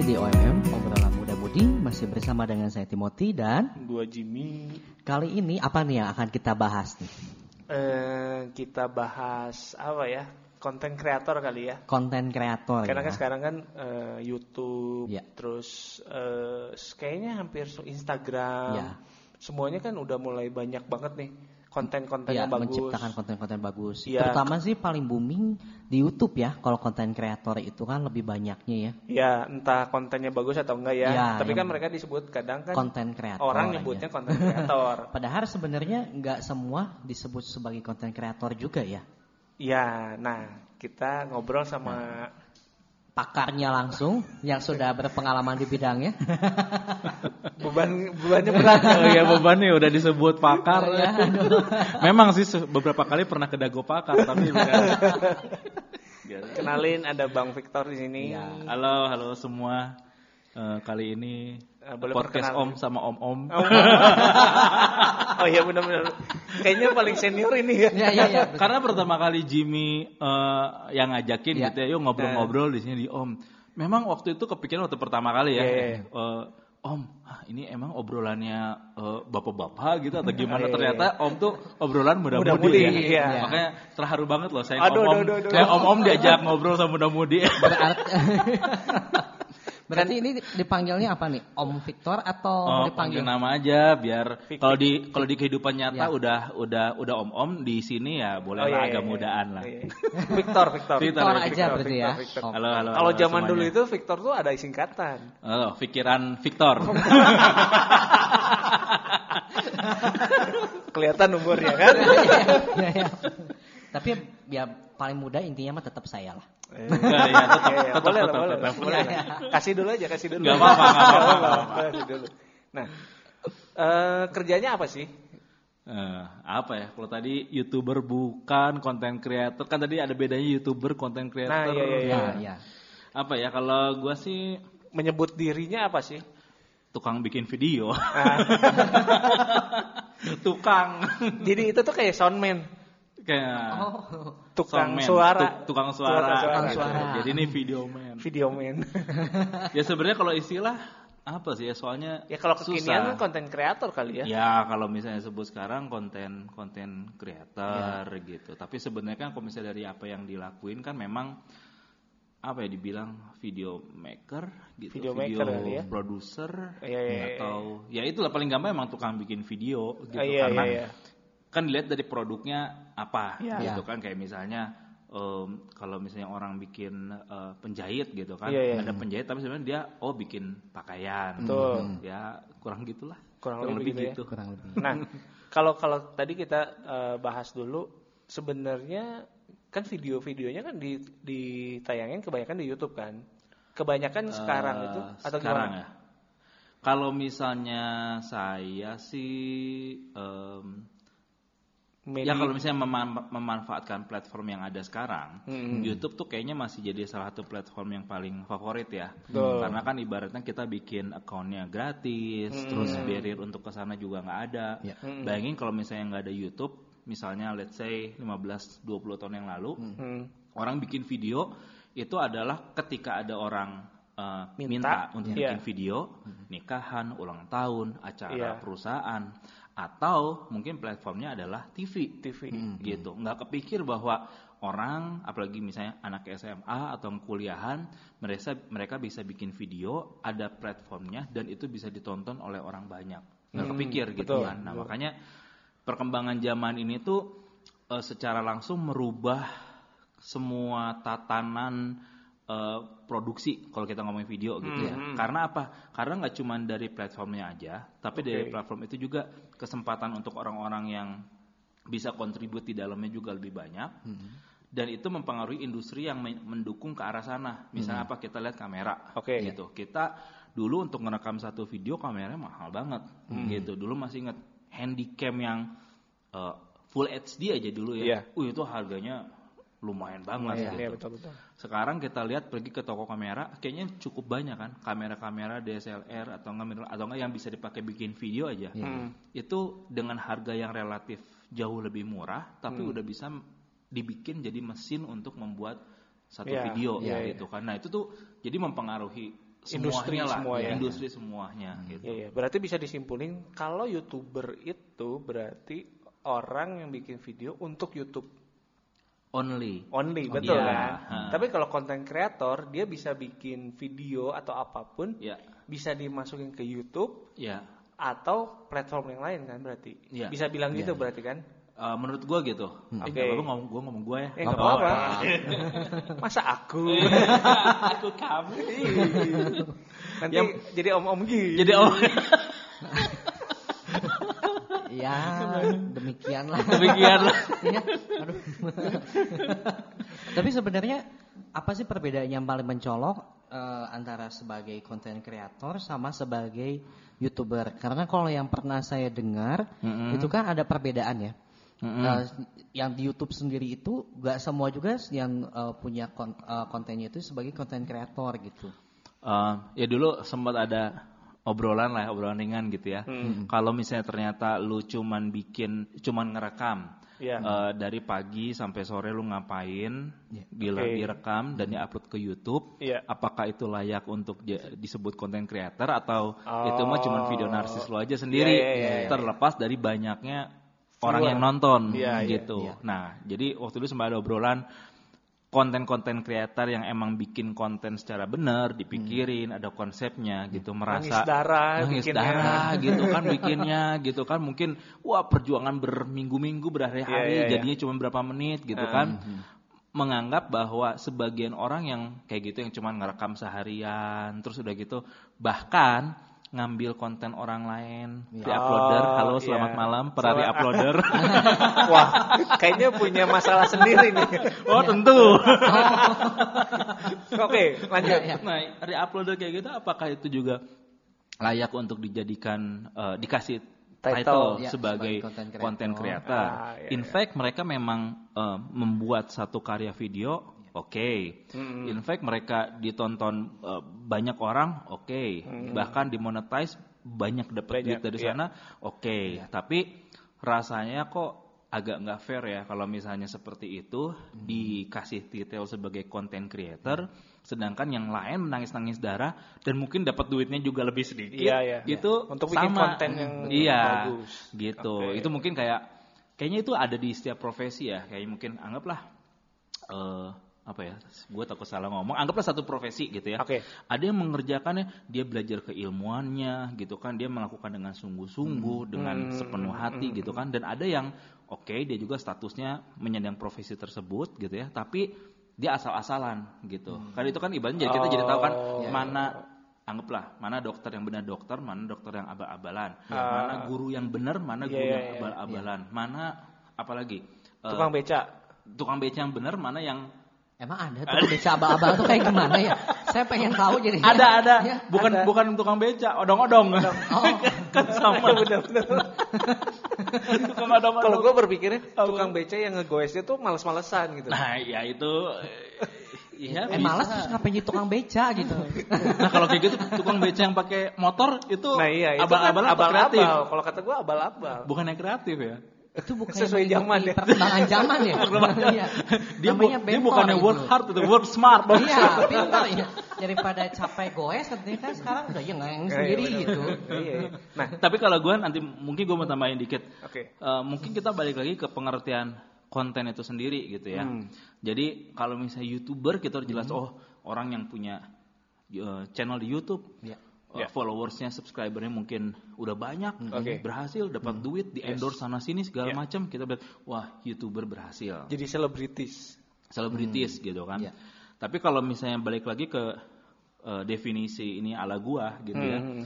lagi di OMM obrolan muda mudi masih bersama dengan saya Timothy dan Gua Jimmy. kali ini apa nih yang akan kita bahas nih? Eh, kita bahas apa ya? Konten kreator kali ya. Konten kreator Karena ya. kan sekarang kan eh, YouTube, Ya. terus eh, kayaknya hampir Instagram, Ya. semuanya kan udah mulai banyak banget nih konten-konten ya, yang bagus. menciptakan konten-konten bagus. Iya. Terutama sih paling booming di YouTube ya. Kalau konten kreator itu kan lebih banyaknya ya. Ya, entah kontennya bagus atau enggak ya. Ya, Tapi kan mereka disebut kadang kan Konten kreator. orang aja. nyebutnya konten kreator. Padahal sebenarnya nggak semua disebut sebagai konten kreator juga ya. Ya, nah kita ngobrol sama Pakarnya langsung yang sudah berpengalaman di bidangnya. beban bebannya berat. Oh iya bebannya udah disebut pakar. Ya, Memang sih beberapa kali pernah ke dago pakar tapi bukan. Kenalin ada Bang Victor di sini. Iya. Halo, halo semua. Eh, kali ini boleh podcast perkenalan. Om sama Om Om. Oh iya benar-benar. Kayaknya paling senior ini ya. ya, ya, ya. Karena pertama kali Jimmy eh, yang ngajakin Iya. gitu ya, yuk ngobrol-ngobrol di sini di Om. Memang waktu itu kepikiran waktu pertama kali ya. Iya, iya. eh, Om, ah, ini emang obrolannya eh, bapak-bapak gitu atau gimana? Iya, iya, Ternyata Om tuh obrolan muda-mudi Muda-mudi, ya. iya. Makanya terharu banget loh saya Aduh, Om-Om. aduh, aduh, aduh. Kayak Om-Om diajak ngobrol sama muda-mudi. Berarti Berarti ini dipanggilnya apa nih? Om Victor atau Oh, dipanggil panggil nama aja biar kalau di kalau di kehidupan nyata Ya. udah udah udah om-om di sini ya boleh Oh, lah iya, agak iya, mudaan iya. lah. Iya. Victor, Victor. Victor, Victor aja berarti ya. Victor. Oh. Halo halo. Kalau zaman dulu itu Victor tuh ada singkatan. Oh, pikiran Victor. Kelihatan umurnya kan? Ya, ya. Tapi ya paling muda intinya mah tetap saya lah. Enggak ya, tetap Iya, iya. tetap boleh lah, tetap boleh, boleh lah. Kasih dulu aja, kasih dulu. Nggak apa-apa, apa-apa. Kasih dulu. Nah, eh, kerjanya apa sih? Eh, apa ya? Kalau tadi youtuber bukan konten creator kan tadi ada bedanya youtuber konten creator. Nah, iya, iya, iya. Ya, ya. Apa ya? Kalau gua sih Menyebut dirinya apa sih? tukang bikin video. Nah, tukang jadi itu tuh kayak soundman, kayak Oh. tukang Soundman, suara, tuk- tukang suara. Tukang suara. Gitu. Jadi ini video man. video man. ya sebenarnya kalau istilah apa sih ya soalnya ya kalau kekinian susah. kan konten kreator kali ya. Ya kalau misalnya sebut sekarang konten konten creator gitu. Tapi sebenarnya kan kalau misalnya dari apa yang dilakuin kan memang apa ya dibilang video maker gitu, Video maker kali ya. producer Iya, iya, iya. atau ya itulah paling gampang emang tukang bikin video gitu Ah, iya, karena iya, iya. Kan dilihat dari produknya apa Iya. gitu kan kayak misalnya em, kalau misalnya orang bikin eh, penjahit gitu kan Iya, iya. ada penjahit tapi sebenarnya dia oh bikin pakaian Betul. ya kurang gitulah Kurang lebih gitu ya. Kurang lebih. Nah, kalau kalau tadi kita eh, bahas dulu sebenarnya kan video-videonya kan di ditayangin kebanyakan di YouTube kan. Kebanyakan sekarang Eh, itu atau sekarang gimana? ya kalau misalnya saya sih em, Media- ya kalau misalnya meman- memanfaatkan platform yang ada sekarang Hmm. YouTube tuh kayaknya masih jadi salah satu platform yang paling favorit ya Betul. karena kan ibaratnya kita bikin akunnya gratis Hmm. terus barrier untuk ke sana juga nggak ada Ya. bayangin kalau misalnya nggak ada YouTube misalnya let's say 15-20 tahun yang lalu Hmm. orang bikin video itu adalah ketika ada orang uh, Minta, minta, untuk iya. bikin video nikahan ulang tahun acara Iya. perusahaan atau mungkin platformnya adalah TV TV. gitu. Nggak kepikir bahwa orang apalagi misalnya anak SMA atau kuliahan mereka mereka bisa bikin video ada platformnya dan itu bisa ditonton oleh orang banyak. Nggak Hmm, kepikir gitu betul, kan. Nah betul. makanya perkembangan zaman ini tuh eh, secara langsung merubah semua tatanan eh, produksi kalau kita ngomongin video gitu ya. Hmm. Karena apa? Karena nggak cuma dari platformnya aja, tapi dari Oke. platform itu juga kesempatan untuk orang-orang yang bisa kontribut di dalamnya juga lebih banyak. Dan itu mempengaruhi industri yang men- mendukung ke arah sana. Misalnya apa? Kita lihat kamera, Oke. gitu. Kita dulu untuk merekam satu video kameranya mahal banget, gitu. Dulu masih inget handycam yang eh, full HD aja dulu ya. Iya. Uh itu harganya lumayan banget Iya, gitu. iya, betul betul. Sekarang kita lihat pergi ke toko kamera, kayaknya cukup banyak kan kamera-kamera DSLR atau enggak atau enggak yang bisa dipakai bikin video aja. Hmm. Itu dengan harga yang relatif jauh lebih murah, tapi Hmm. udah bisa dibikin jadi mesin untuk membuat satu Iya, video iya, gitu kan. Nah, itu tuh jadi mempengaruhi Industri lah, semua ya. industri semuanya gitu. Iya, iya. Berarti bisa disimpulin kalau youtuber itu berarti orang yang bikin video untuk YouTube Only. only, betul Iya. kan? Ha. Tapi kalau konten kreator dia bisa bikin video atau apa pun Ya, bisa dimasukin ke YouTube ya. atau platform yang lain kan berarti. Iya. Bisa bilang gitu berarti kan? Eh, menurut gua gitu. Eh, Oke. nggak apa-apa ngomong gua ngomong gua ya. Eh nggak apa-apa. Masa aku? Aku kamu. Nanti Yang- jadi om-om gitu. Jadi oh, Ya, demikian lah. demikian lah. Ya, aduh. Tapi sebenarnya apa sih perbedaan yang paling mencolok eh, antara sebagai konten kreator sama sebagai youtuber? Karena kalau yang pernah saya dengar Mm-mm. itu kan ada perbedaan ya. Mm-mm. Eh, yang di YouTube sendiri itu gak semua juga yang eh, punya kon- eh, kontennya itu sebagai konten kreator gitu. Eh, ya dulu sempat ada obrolan lah, obrolan ringan gitu ya. Kalau misalnya ternyata lu cuman bikin, cuman ngerekam Iya. eh, dari pagi sampai sore lu ngapain, bila Oke. direkam dan diupload ke YouTube, Iya. apakah itu layak untuk di- disebut konten creator atau Oh. itu mah cuman video narsis lu aja sendiri, Iya, iya, iya, iya. terlepas dari banyaknya orang yang nonton Iya, iya, gitu. iya. Nah, jadi waktu itu sempat ada obrolan konten-konten kreator yang emang bikin konten secara benar, dipikirin, ada konsepnya gitu, Nangis merasa darah nangis bikinnya. darah gitu kan bikinnya gitu kan mungkin wah perjuangan berminggu-minggu berhari-hari Iya, iya, iya. jadinya cuma berapa menit gitu kan menganggap bahwa sebagian orang yang kayak gitu yang cuma ngerekam seharian terus udah gitu bahkan ngambil konten orang lain di uploader Oh, halo selamat iya. malam para Selamat- uploader Wah, kayaknya punya masalah sendiri nih. oh tentu Oke, lanjut. Iya, iya. Nah, re-uploader kayak gitu apakah itu juga layak untuk dijadikan eh, dikasih Title. title, Ya, sebagai content creator? Ah, iya, In iya. fact, mereka memang eh, membuat satu karya video, oke. In fact, mereka ditonton eh, banyak orang, oke. Bahkan dimonetize banyak dapat duit dari iya. sana, oke. Tapi rasanya kok agak nggak fair ya kalau misalnya seperti itu dikasih titel sebagai content creator sedangkan yang lain menangis-nangis darah dan mungkin dapat duitnya juga lebih sedikit Iya, iya. itu Untuk bikin sama konten yang iya bagus. gitu Oke. itu mungkin kayak kayaknya itu ada di setiap profesi ya kayak mungkin anggaplah eh apa ya gue takut salah ngomong anggaplah satu profesi gitu ya Oke. ada yang mengerjakannya dia belajar keilmuannya gitu kan dia melakukan dengan sungguh-sungguh dengan sepenuh hati gitu kan dan ada yang oke dia juga statusnya menyandang profesi tersebut gitu ya tapi dia asal-asalan gitu kan itu kan ibaratnya jadi kita jadi tahu kan Oh. mana anggaplah mana dokter yang benar dokter mana dokter yang abal-abalan Ah. mana guru yang benar Iya, mana guru iya, yang iya. abal-abalan mana apalagi eh, Tukang beca. tukang beca yang benar mana yang Emang ada tuh beca abal-abal tuh kayak gimana ya? Saya pengen tahu jadi. ada ada Ya. bukan ada. bukan tukang beca odong-odong Oh, kan sama Bener-bener. tukang odong-odong Kalau gue berpikirnya tukang beca yang ngegoesnya tuh males-malesan gitu. nah ya itu iya eh bisa. malas terus ngapain jadi tukang beca gitu. nah kalau kayak gitu tukang beca yang pakai motor itu Nah iya, itu kan abal-abal abal-abal. Kalau kata gue abal-abal. bukan yang kreatif ya Itu bukan Sesuai zaman ya. Perkembangan zaman ya. Iya. dia, bu- Namanya dia bentor bukannya itu. work hard itu work smart dong Iya, pintar ya. Daripada capek goes katanya kan sekarang udah ya sendiri Iya, iya, gitu. Iya. iya. Nah, tapi kalau gue nanti mungkin gue mau tambahin dikit oke. Eh, mungkin kita balik lagi ke pengertian konten itu sendiri gitu ya. Hmm. Jadi kalau misalnya youtuber kita harus jelas oh orang yang punya eh, channel di YouTube, Ya. eh, Ya. followersnya, subscribernya mungkin udah banyak, Oke. berhasil dapat duit, di endorse sana sini segala Ya. macam, kita bilang wah youtuber berhasil, Jadi selebritis. selebritis gitu kan. Ya. Tapi kalau misalnya balik lagi ke eh, definisi ini ala gua gitu ya. Hmm.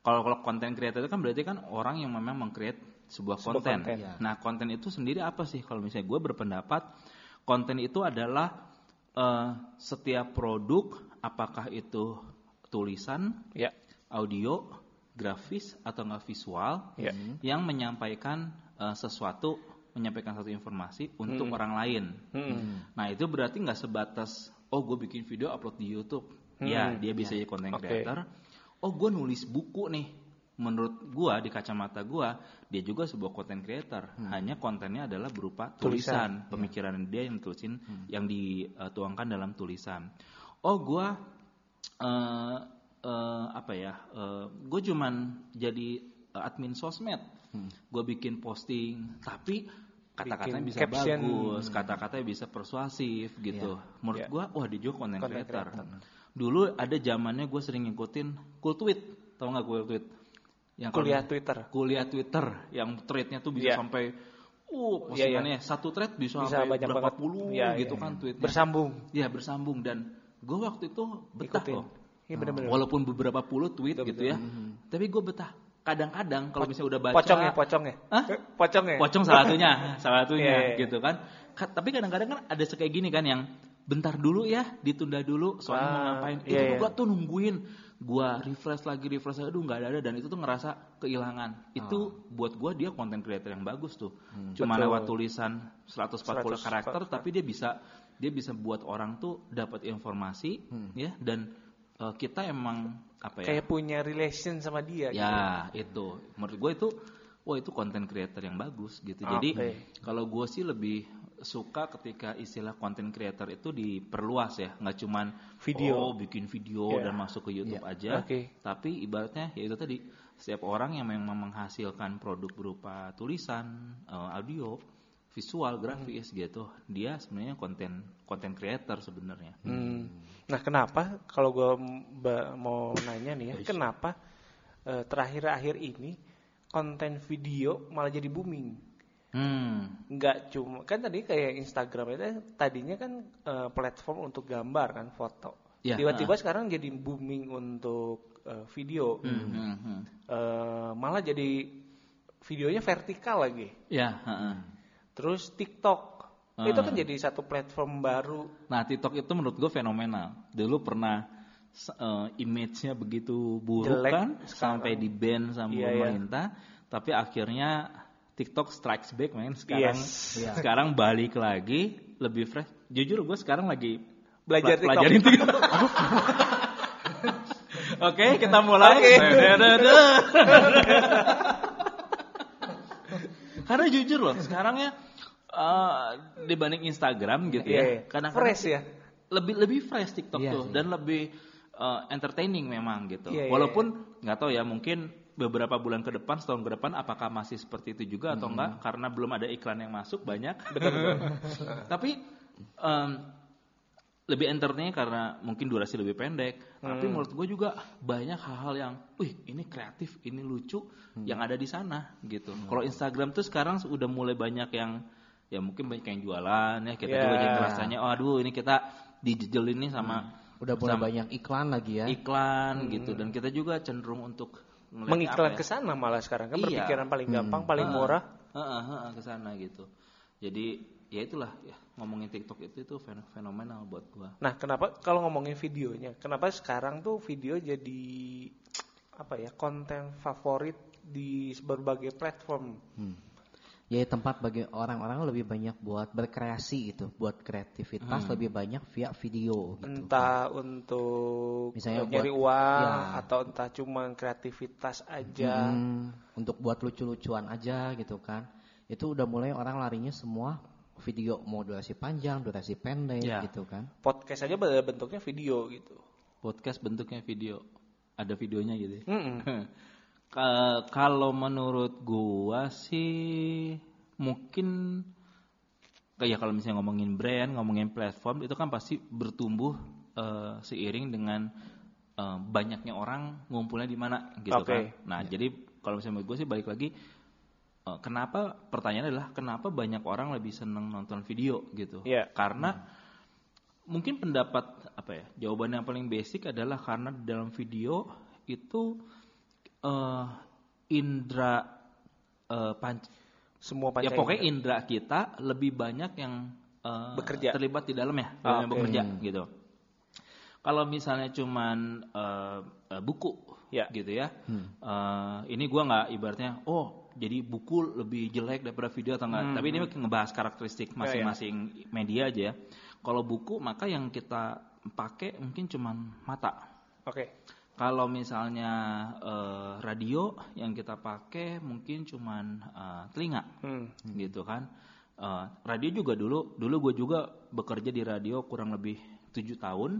Kalau kalau konten creator itu kan berarti kan orang yang memang meng-create sebuah Sebuah konten. konten. Ya. Nah, konten itu sendiri apa sih? Kalau misalnya gue berpendapat konten itu adalah eh, setiap produk apakah itu tulisan, Ya. audio, grafis atau nggak visual Ya. yang menyampaikan eh, sesuatu, menyampaikan satu informasi untuk orang lain. Hmm. Nah itu berarti nggak sebatas oh gue bikin video upload di YouTube, ya dia bisa jadi content Oke. creator. Oh gue nulis buku nih, menurut gue di kacamata gue dia juga sebuah content creator. Hanya kontennya adalah berupa tulisan, pemikiran dia yang tulisin, yang dituangkan dalam tulisan. Oh gue eh, eh, apa ya? gue cuman jadi eh, admin sosmed. Gue bikin posting, tapi kata-katanya bisa caption. bagus, kata-katanya bisa persuasif gitu. Menurut Iya. gua wah dia juga content Content creator. creator. Dulu ada zamannya gue sering ngikutin cool tweet, tau nggak cool tweet? Yang Kuliah Twitter. kuliah Twitter yang threadnya tuh bisa Iya. sampai uh Iya, postingannya satu thread bisa, Bisa sampai banyak berapa banget. puluh Iya, gitu iya. kan tweetnya. Bersambung. Ya bersambung dan gue waktu itu betah Ikutin. loh. Iya bener-bener. Walaupun beberapa puluh tweet Betul, gitu ya, tapi gue betah. Kadang-kadang kalau misalnya udah baca Pocong ya, pocong ya. Hah? Eh, Pocong ya. Pocong salah satunya, salah satunya Iya, iya. gitu kan. Ka- tapi kadang-kadang kan ada kayak gini kan yang bentar dulu ya, ditunda dulu soalnya mau Ah, ngapain. iya, itu iya. gua tuh nungguin, gua refresh lagi refresh lagi, aduh nggak ada ada dan itu tuh ngerasa kehilangan. Itu buat gua dia content creator yang bagus tuh. Cuma Betul. lewat tulisan 140 100 karakter tapi dia bisa dia bisa buat orang tuh dapat informasi ya dan eh, kita emang apa ya? Kayak punya relation sama dia. gitu. Ya itu, menurut gue itu, wah itu content creator yang bagus gitu. Jadi Oke. kalau gue sih lebih suka ketika istilah content creator itu diperluas ya, nggak cuman Video. oh bikin video Ya. dan masuk ke YouTube Ya. aja, Oke. tapi ibaratnya ya itu tadi setiap orang yang memang menghasilkan produk berupa tulisan, eh, audio, visual, grafis gitu, dia sebenarnya konten konten creator sebenarnya. Hmm. Nah, kenapa kalau gue mau nanya nih ya, kenapa eh, terakhir-akhir ini konten video malah jadi booming? Hmm. Nggak cuma kan tadi kayak Instagram itu tadinya kan eh, platform untuk gambar kan foto. Ya, Tiba-tiba sekarang jadi booming untuk eh, video. Hmm, hmm, hmm. Eh, malah jadi videonya vertikal lagi. Ya, heeh. Terus TikTok. Ah. Itu kan jadi satu platform baru. Nah, TikTok itu menurut gue fenomenal. Dulu pernah eh, image-nya begitu buruk Jelek, kan, sekarang. sampai di ban sama Iya, iya. pemerintah. Tapi akhirnya TikTok strikes back, men. Sekarang, Yes. Iya. sekarang balik lagi, lebih fresh. Jujur gue sekarang lagi Belajar pela- TikTok. pelajarin TikTok. Oke, kita mulai. Oke. Karena jujur loh, sekarang eh, dibanding Instagram gitu Iya, ya, iya. kadang-kadang fresh ya. lebih lebih fresh TikTok Iya tuh sih. dan lebih uh, entertaining memang gitu. Iya, iya, Walaupun nggak tahu ya mungkin beberapa bulan ke depan, setahun ke depan apakah masih seperti itu juga atau enggak karena belum ada iklan yang masuk banyak. Tapi um, lebih entertaining karena mungkin durasi lebih pendek. Tapi Hmm. menurut gue juga banyak hal-hal yang, wih ini kreatif, ini lucu yang ada di sana gitu. Hmm. Kalau Instagram tuh sekarang udah mulai banyak yang ya mungkin banyak yang jualan ya kita Ya. juga jadi rasanya oh aduh ini kita dijejel ini sama Hmm. Udah mulai sama banyak iklan lagi ya. iklan gitu dan kita juga cenderung untuk Mengiklan apa ke sana malah sekarang kan Iya. berpikiran paling gampang, paling murah. Heeh, heeh, ke sana gitu. Jadi ya itulah ya ngomongin TikTok itu itu fen- fenomenal buat gua. Nah, kenapa kalau ngomongin videonya, kenapa sekarang tuh video jadi apa ya konten favorit di berbagai platform? Hmm. Ya tempat bagi orang-orang lebih banyak buat berkreasi gitu, buat kreativitas Hmm. lebih banyak via video gitu. Entah untuk Misalnya eh, nyari buat- uang ya. atau entah cuma kreativitas aja. Hmm, untuk buat lucu-lucuan aja gitu kan. Itu udah mulai orang larinya semua video mau durasi panjang, durasi pendek Ya. gitu kan. Podcast aja bentuknya video gitu. Podcast bentuknya video. Ada videonya gitu. ya. Mm-mm. Ka- kalau menurut gua sih mungkin kayak kalau misalnya ngomongin brand, ngomongin platform itu kan pasti bertumbuh eh, seiring dengan eh, banyaknya orang ngumpulnya di mana gitu Oke. kan. Nah, jadi kalau misalnya menurut gue sih balik lagi eh, kenapa pertanyaannya adalah kenapa banyak orang lebih seneng nonton video gitu? Iya. Karena mungkin pendapat apa ya jawaban yang paling basic adalah karena di dalam video itu eh indra eh, panc Semua ya panca pokoknya indera. indra kita lebih banyak yang eh, Bekerja. terlibat di dalamnya Ah, dalam oke. bekerja gitu kalau misalnya cuman eh, eh, buku Ya. gitu ya eh, ini gua nggak ibaratnya oh jadi buku lebih jelek daripada video atau enggak tapi ini ngebahas karakteristik masing-masing media aja ya. kalau buku maka yang kita pakai mungkin cuman mata Oke. Kalau misalnya eh, radio yang kita pakai mungkin cuman eh, telinga Hmm. gitu kan. Eh, radio juga dulu, dulu gue juga bekerja di radio kurang lebih tujuh tahun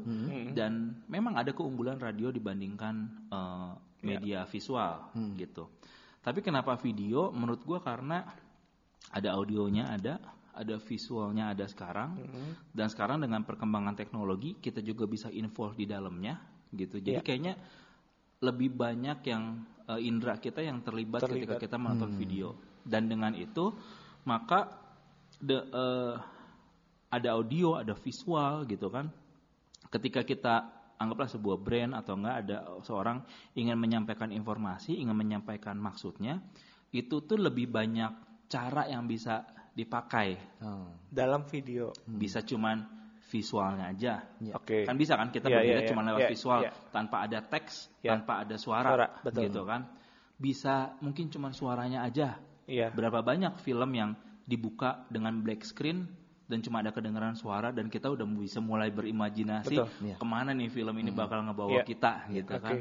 dan memang ada keunggulan radio dibandingkan eh, media visual gitu. Tapi kenapa video? Menurut gue karena ada audionya ada, ada visualnya ada sekarang dan sekarang dengan perkembangan teknologi kita juga bisa involve di dalamnya gitu. Jadi Iya. kayaknya lebih banyak yang eh, indera kita yang terlibat, ketika Terlibat. kita menonton video dan dengan itu maka the, eh, ada audio, ada visual gitu kan. Ketika kita anggaplah sebuah brand atau enggak ada seorang ingin menyampaikan informasi, ingin menyampaikan maksudnya, itu tuh lebih banyak cara yang bisa dipakai. Oh. Dalam video. Bisa cuman visualnya aja. Ya. Oke. Kan bisa kan kita Iya, berbeda iya, cuma iya. lewat Iya, visual iya. tanpa ada teks, Iya. tanpa ada suara, Suara, betul. gitu kan. Bisa mungkin cuma suaranya aja. Iya. Berapa banyak film yang dibuka dengan black screen dan cuma ada kedengaran suara dan kita udah bisa mulai berimajinasi Betul. Iya. ke mana nih film ini bakal ngebawa Iya. kita gitu Oke. kan.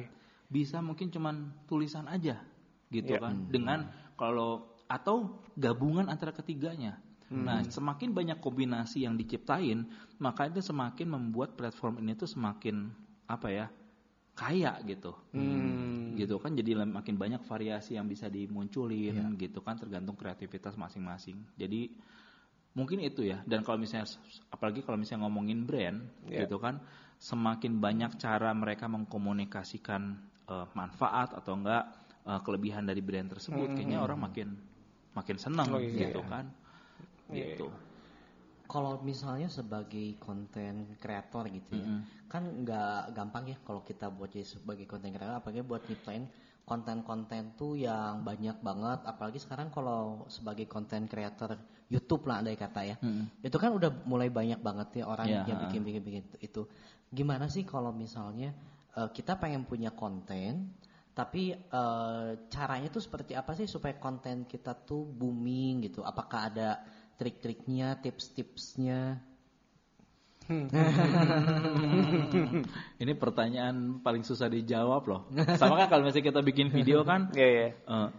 Bisa mungkin cuman tulisan aja gitu Iya. kan. Dengan kalau atau gabungan antara ketiganya. Nah, semakin banyak kombinasi yang diciptain, maka itu semakin membuat platform ini tuh semakin apa ya? kaya gitu. Hmm. Gitu kan jadi makin banyak variasi yang bisa dimunculin gitu kan tergantung kreativitas masing-masing. Jadi mungkin itu ya. Dan kalau misalnya apalagi kalau misalnya ngomongin brand Iya. gitu kan semakin banyak cara mereka mengkomunikasikan eh, manfaat atau enggak eh, kelebihan dari brand tersebut kayaknya orang makin makin senang Oh, iya. gitu kan. Iya, Gitu. Kalau misalnya sebagai konten kreator gitu ya, kan nggak gampang ya kalau kita buat jadi sebagai konten kreator, apalagi buat nyiptain konten-konten tuh yang banyak banget, apalagi sekarang kalau sebagai konten kreator YouTube lah andai kata ya, itu kan udah mulai banyak banget ya orang Iya, yang bikin-bikin itu. Gimana sih kalau misalnya eh, kita pengen punya konten, tapi eh, caranya tuh seperti apa sih supaya konten kita tuh booming gitu? Apakah ada trik-triknya, tips-tipsnya? Ini pertanyaan paling susah dijawab loh. Sama kan kalau misalnya kita bikin video kan? Iya, iya. eh,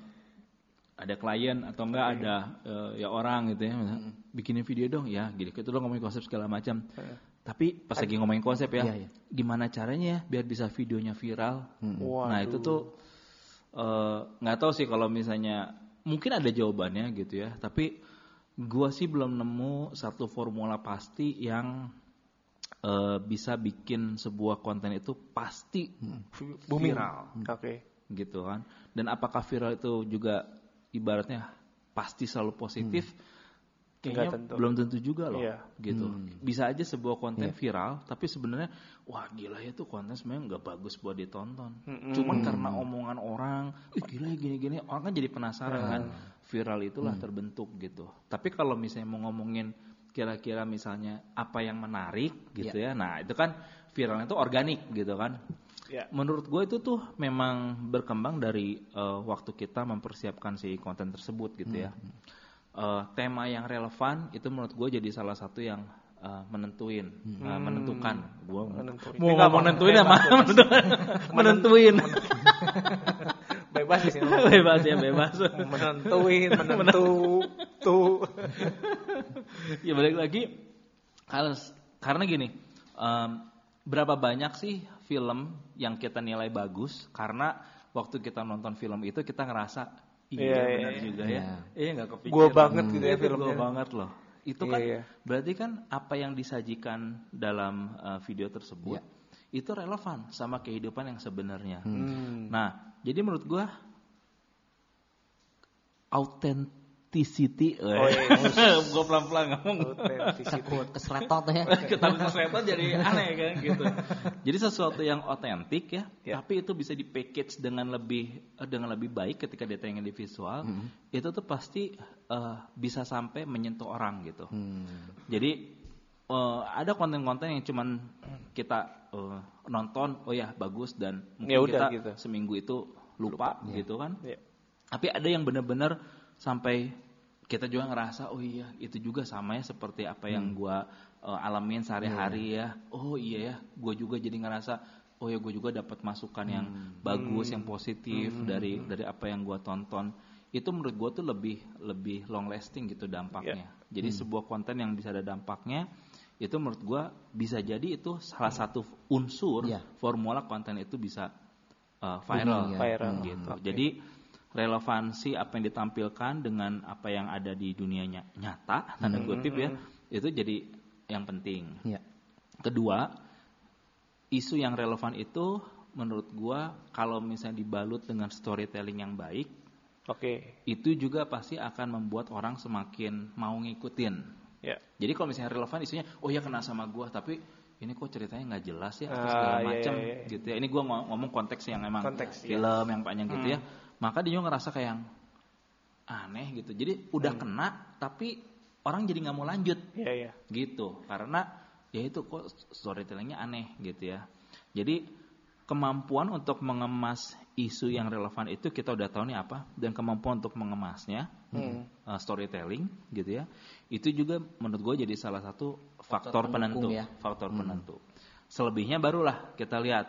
ada klien atau enggak ada eh, ya orang gitu ya. Misalnya, bikinin video dong ya gitu. Kita lo ngomongin konsep segala macam. Tapi pas lagi ngomongin konsep ya Iya, iya. gimana caranya ya biar bisa videonya viral? Waduh. nah itu tuh eh, nggak tahu sih kalau misalnya mungkin ada jawabannya gitu ya. Tapi gua sih belum nemu satu formula pasti yang eh, bisa bikin sebuah konten itu pasti Booming. viral Oke. gitu kan. Dan apakah viral itu juga ibaratnya pasti selalu positif? Kayaknya tentu. belum tentu juga loh, Iya. gitu. Bisa aja sebuah konten viral, tapi sebenarnya wah gila ya tuh konten sebenarnya nggak bagus buat ditonton. Cuman karena omongan orang, ih gila ya gini-gini, orang kan jadi penasaran kan. Viral itulah terbentuk gitu. Tapi kalau misalnya mau ngomongin kira-kira misalnya apa yang menarik gitu ya, nah itu kan viralnya itu organik gitu kan. Ya. Menurut gue itu tuh memang berkembang dari eh, waktu kita mempersiapkan si konten tersebut gitu ya. Eh, tema yang relevan itu menurut gue jadi salah satu yang eh, menentuin, eh, menentukan. Gue Menentuin. mau ngomong menentuin apa? menentukan. menentuin. Bebas sini. bebas ya bebas. Menentuin, menentu, tuh. ya balik lagi karena gini em, berapa banyak sih film yang kita nilai bagus karena waktu kita nonton film itu kita ngerasa iya Iya, benar iya, juga ya. Iya. Nggak kepikiran. Gua banget gitu ya Itu filmnya. gua banget loh. Itu Iya, kan iya. berarti kan apa yang disajikan dalam eh, video tersebut itu relevan sama kehidupan yang sebenarnya. Hmm. nah jadi menurut gua authenticity Oh, iya. gua pelan-pelan ngomong Authenticity. Takut keseletot ya. Takut kesehatan jadi aneh kan gitu. Jadi sesuatu yang otentik ya, Ya. tapi itu bisa di package dengan lebih eh, dengan lebih baik ketika ditayangin di visual. Itu tuh pasti eh, bisa sampai menyentuh orang gitu. Jadi eh, ada konten-konten yang cuman kita eh, nonton, oh ya bagus dan mungkin Ya udah, kita gitu. seminggu itu lupa, gitu kan. Ya. Tapi ada yang benar-benar sampai kita juga ngerasa oh iya itu juga sama ya seperti apa yang gua uh, alamin sehari-hari ya. Oh iya ya, gua juga jadi ngerasa oh ya gua juga dapat masukan yang bagus, yang positif dari dari apa yang gua tonton. Itu menurut gua tuh lebih lebih long lasting gitu dampaknya. Jadi sebuah konten yang bisa ada dampaknya itu menurut gua bisa jadi itu salah satu unsur Iya. formula konten itu bisa uh, viral, Booming ya. Viral. gitu. Oke. Jadi relevansi apa yang ditampilkan dengan apa yang ada di dunianya nyata tanda kutip ya itu jadi yang penting. Iya. Kedua, isu yang relevan itu menurut gua kalau misalnya dibalut dengan storytelling yang baik, Oke. itu juga pasti akan membuat orang semakin mau ngikutin. Ya. Jadi kalau misalnya relevan isunya, oh ya kena sama gua, tapi ini kok ceritanya nggak jelas ya atau Ah, segala iya, macam iya, iya. gitu ya. Ini mau ngomong konteks yang emang Konteks, iya. film yang panjang gitu ya. Maka dia juga ngerasa kayak yang aneh gitu. Jadi udah Hmm. kena tapi orang jadi nggak mau lanjut Iya, iya. gitu karena ya itu kok storytellingnya aneh gitu ya jadi kemampuan untuk mengemas isu yang relevan itu kita udah tahu nih apa dan kemampuan untuk mengemasnya Hmm. uh, storytelling gitu ya itu juga menurut gue jadi salah satu faktor, pendukung penentu ya. faktor penentu selebihnya barulah kita lihat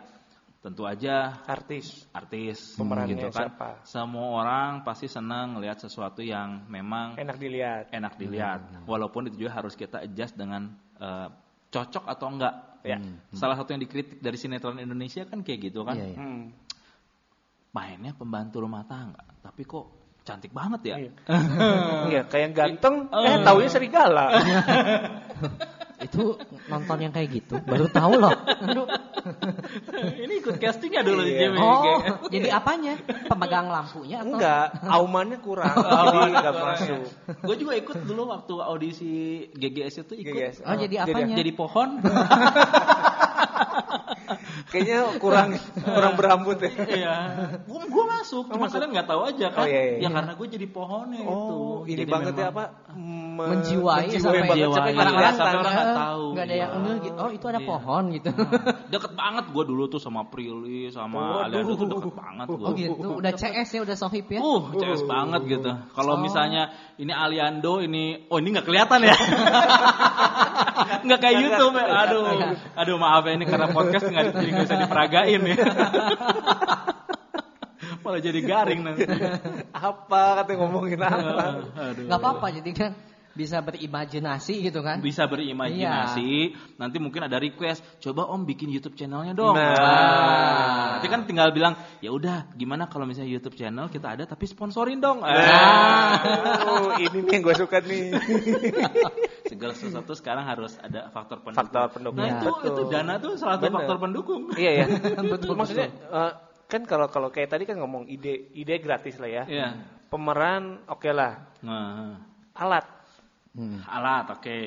tentu aja Artis. artis Pemerannya gitu kan siapa? semua orang pasti senang ngelihat sesuatu yang memang Enak dilihat. enak dilihat walaupun itu juga harus kita adjust dengan eh, cocok atau enggak ya salah satu yang dikritik dari sinetron Indonesia kan kayak gitu kan Iya, iya. Hmm. mainnya pembantu rumah tangga tapi kok cantik banget ya Iya. Iya, kayak yang ganteng, eh taunya serigala. Itu nonton yang kayak gitu, baru tahu loh. Ini ikut castingnya dulu di Iya. JW Oh, jadi apanya? Pemegang lampunya atau? Enggak, aumannya kurang. Jadi enggak masuk. gue juga ikut dulu waktu audisi GGS itu ikut GGS. Oh, jadi Jadi- apanya? jadi pohon Kayaknya kurang kurang berambut ya. Iya, gue gue masuk, cuma masuk. kalian nggak tahu aja kan? Oh, iya, iya. Ya karena gue jadi pohonnya itu. Oh, ini Jadi banget ya apa? Me- menjiwai, menjiwai sampai Menjiwai. sampai Iya, orang-orang sampai nggak orang nggak tahu. nggak ada yang Iya. ngeh gitu. Oh, itu ada Iya. pohon gitu. deket banget gue dulu tuh sama Prilly sama Waduh. Aliando tuh deket banget gue. Oh gitu, udah CS ya, udah sohib ya. Uh, CS banget gitu. Kalau Oh. misalnya ini Aliando, ini oh ini nggak kelihatan ya? nggak kayak YouTube ya. Aduh, aduh maaf ya ini karena podcast nggak jadi nggak bisa diperagain ya. Malah jadi garing nanti. apa katanya ngomongin apa? Aduh. Nggak apa-apa, jadi kan bisa berimajinasi gitu kan. bisa berimajinasi. Nanti mungkin ada request, coba Om bikin YouTube channelnya dong. Nah. Ah, Nanti kan tinggal bilang, ya udah, gimana kalau misalnya YouTube channel kita ada tapi sponsorin dong. Ah. Nah, ini nih yang gue suka nih. Segala sesuatu sekarang harus ada faktor pendukung. Faktor pendukung. Nah, itu, Betul. itu dana tuh salah satu Bener. faktor pendukung. Iya ya. Betul, Maksudnya eh, kan kalau kalau kayak tadi kan ngomong ide ide gratis lah ya. Iya. Pemeran oke lah. Nah, Alat Hmm. alat oke.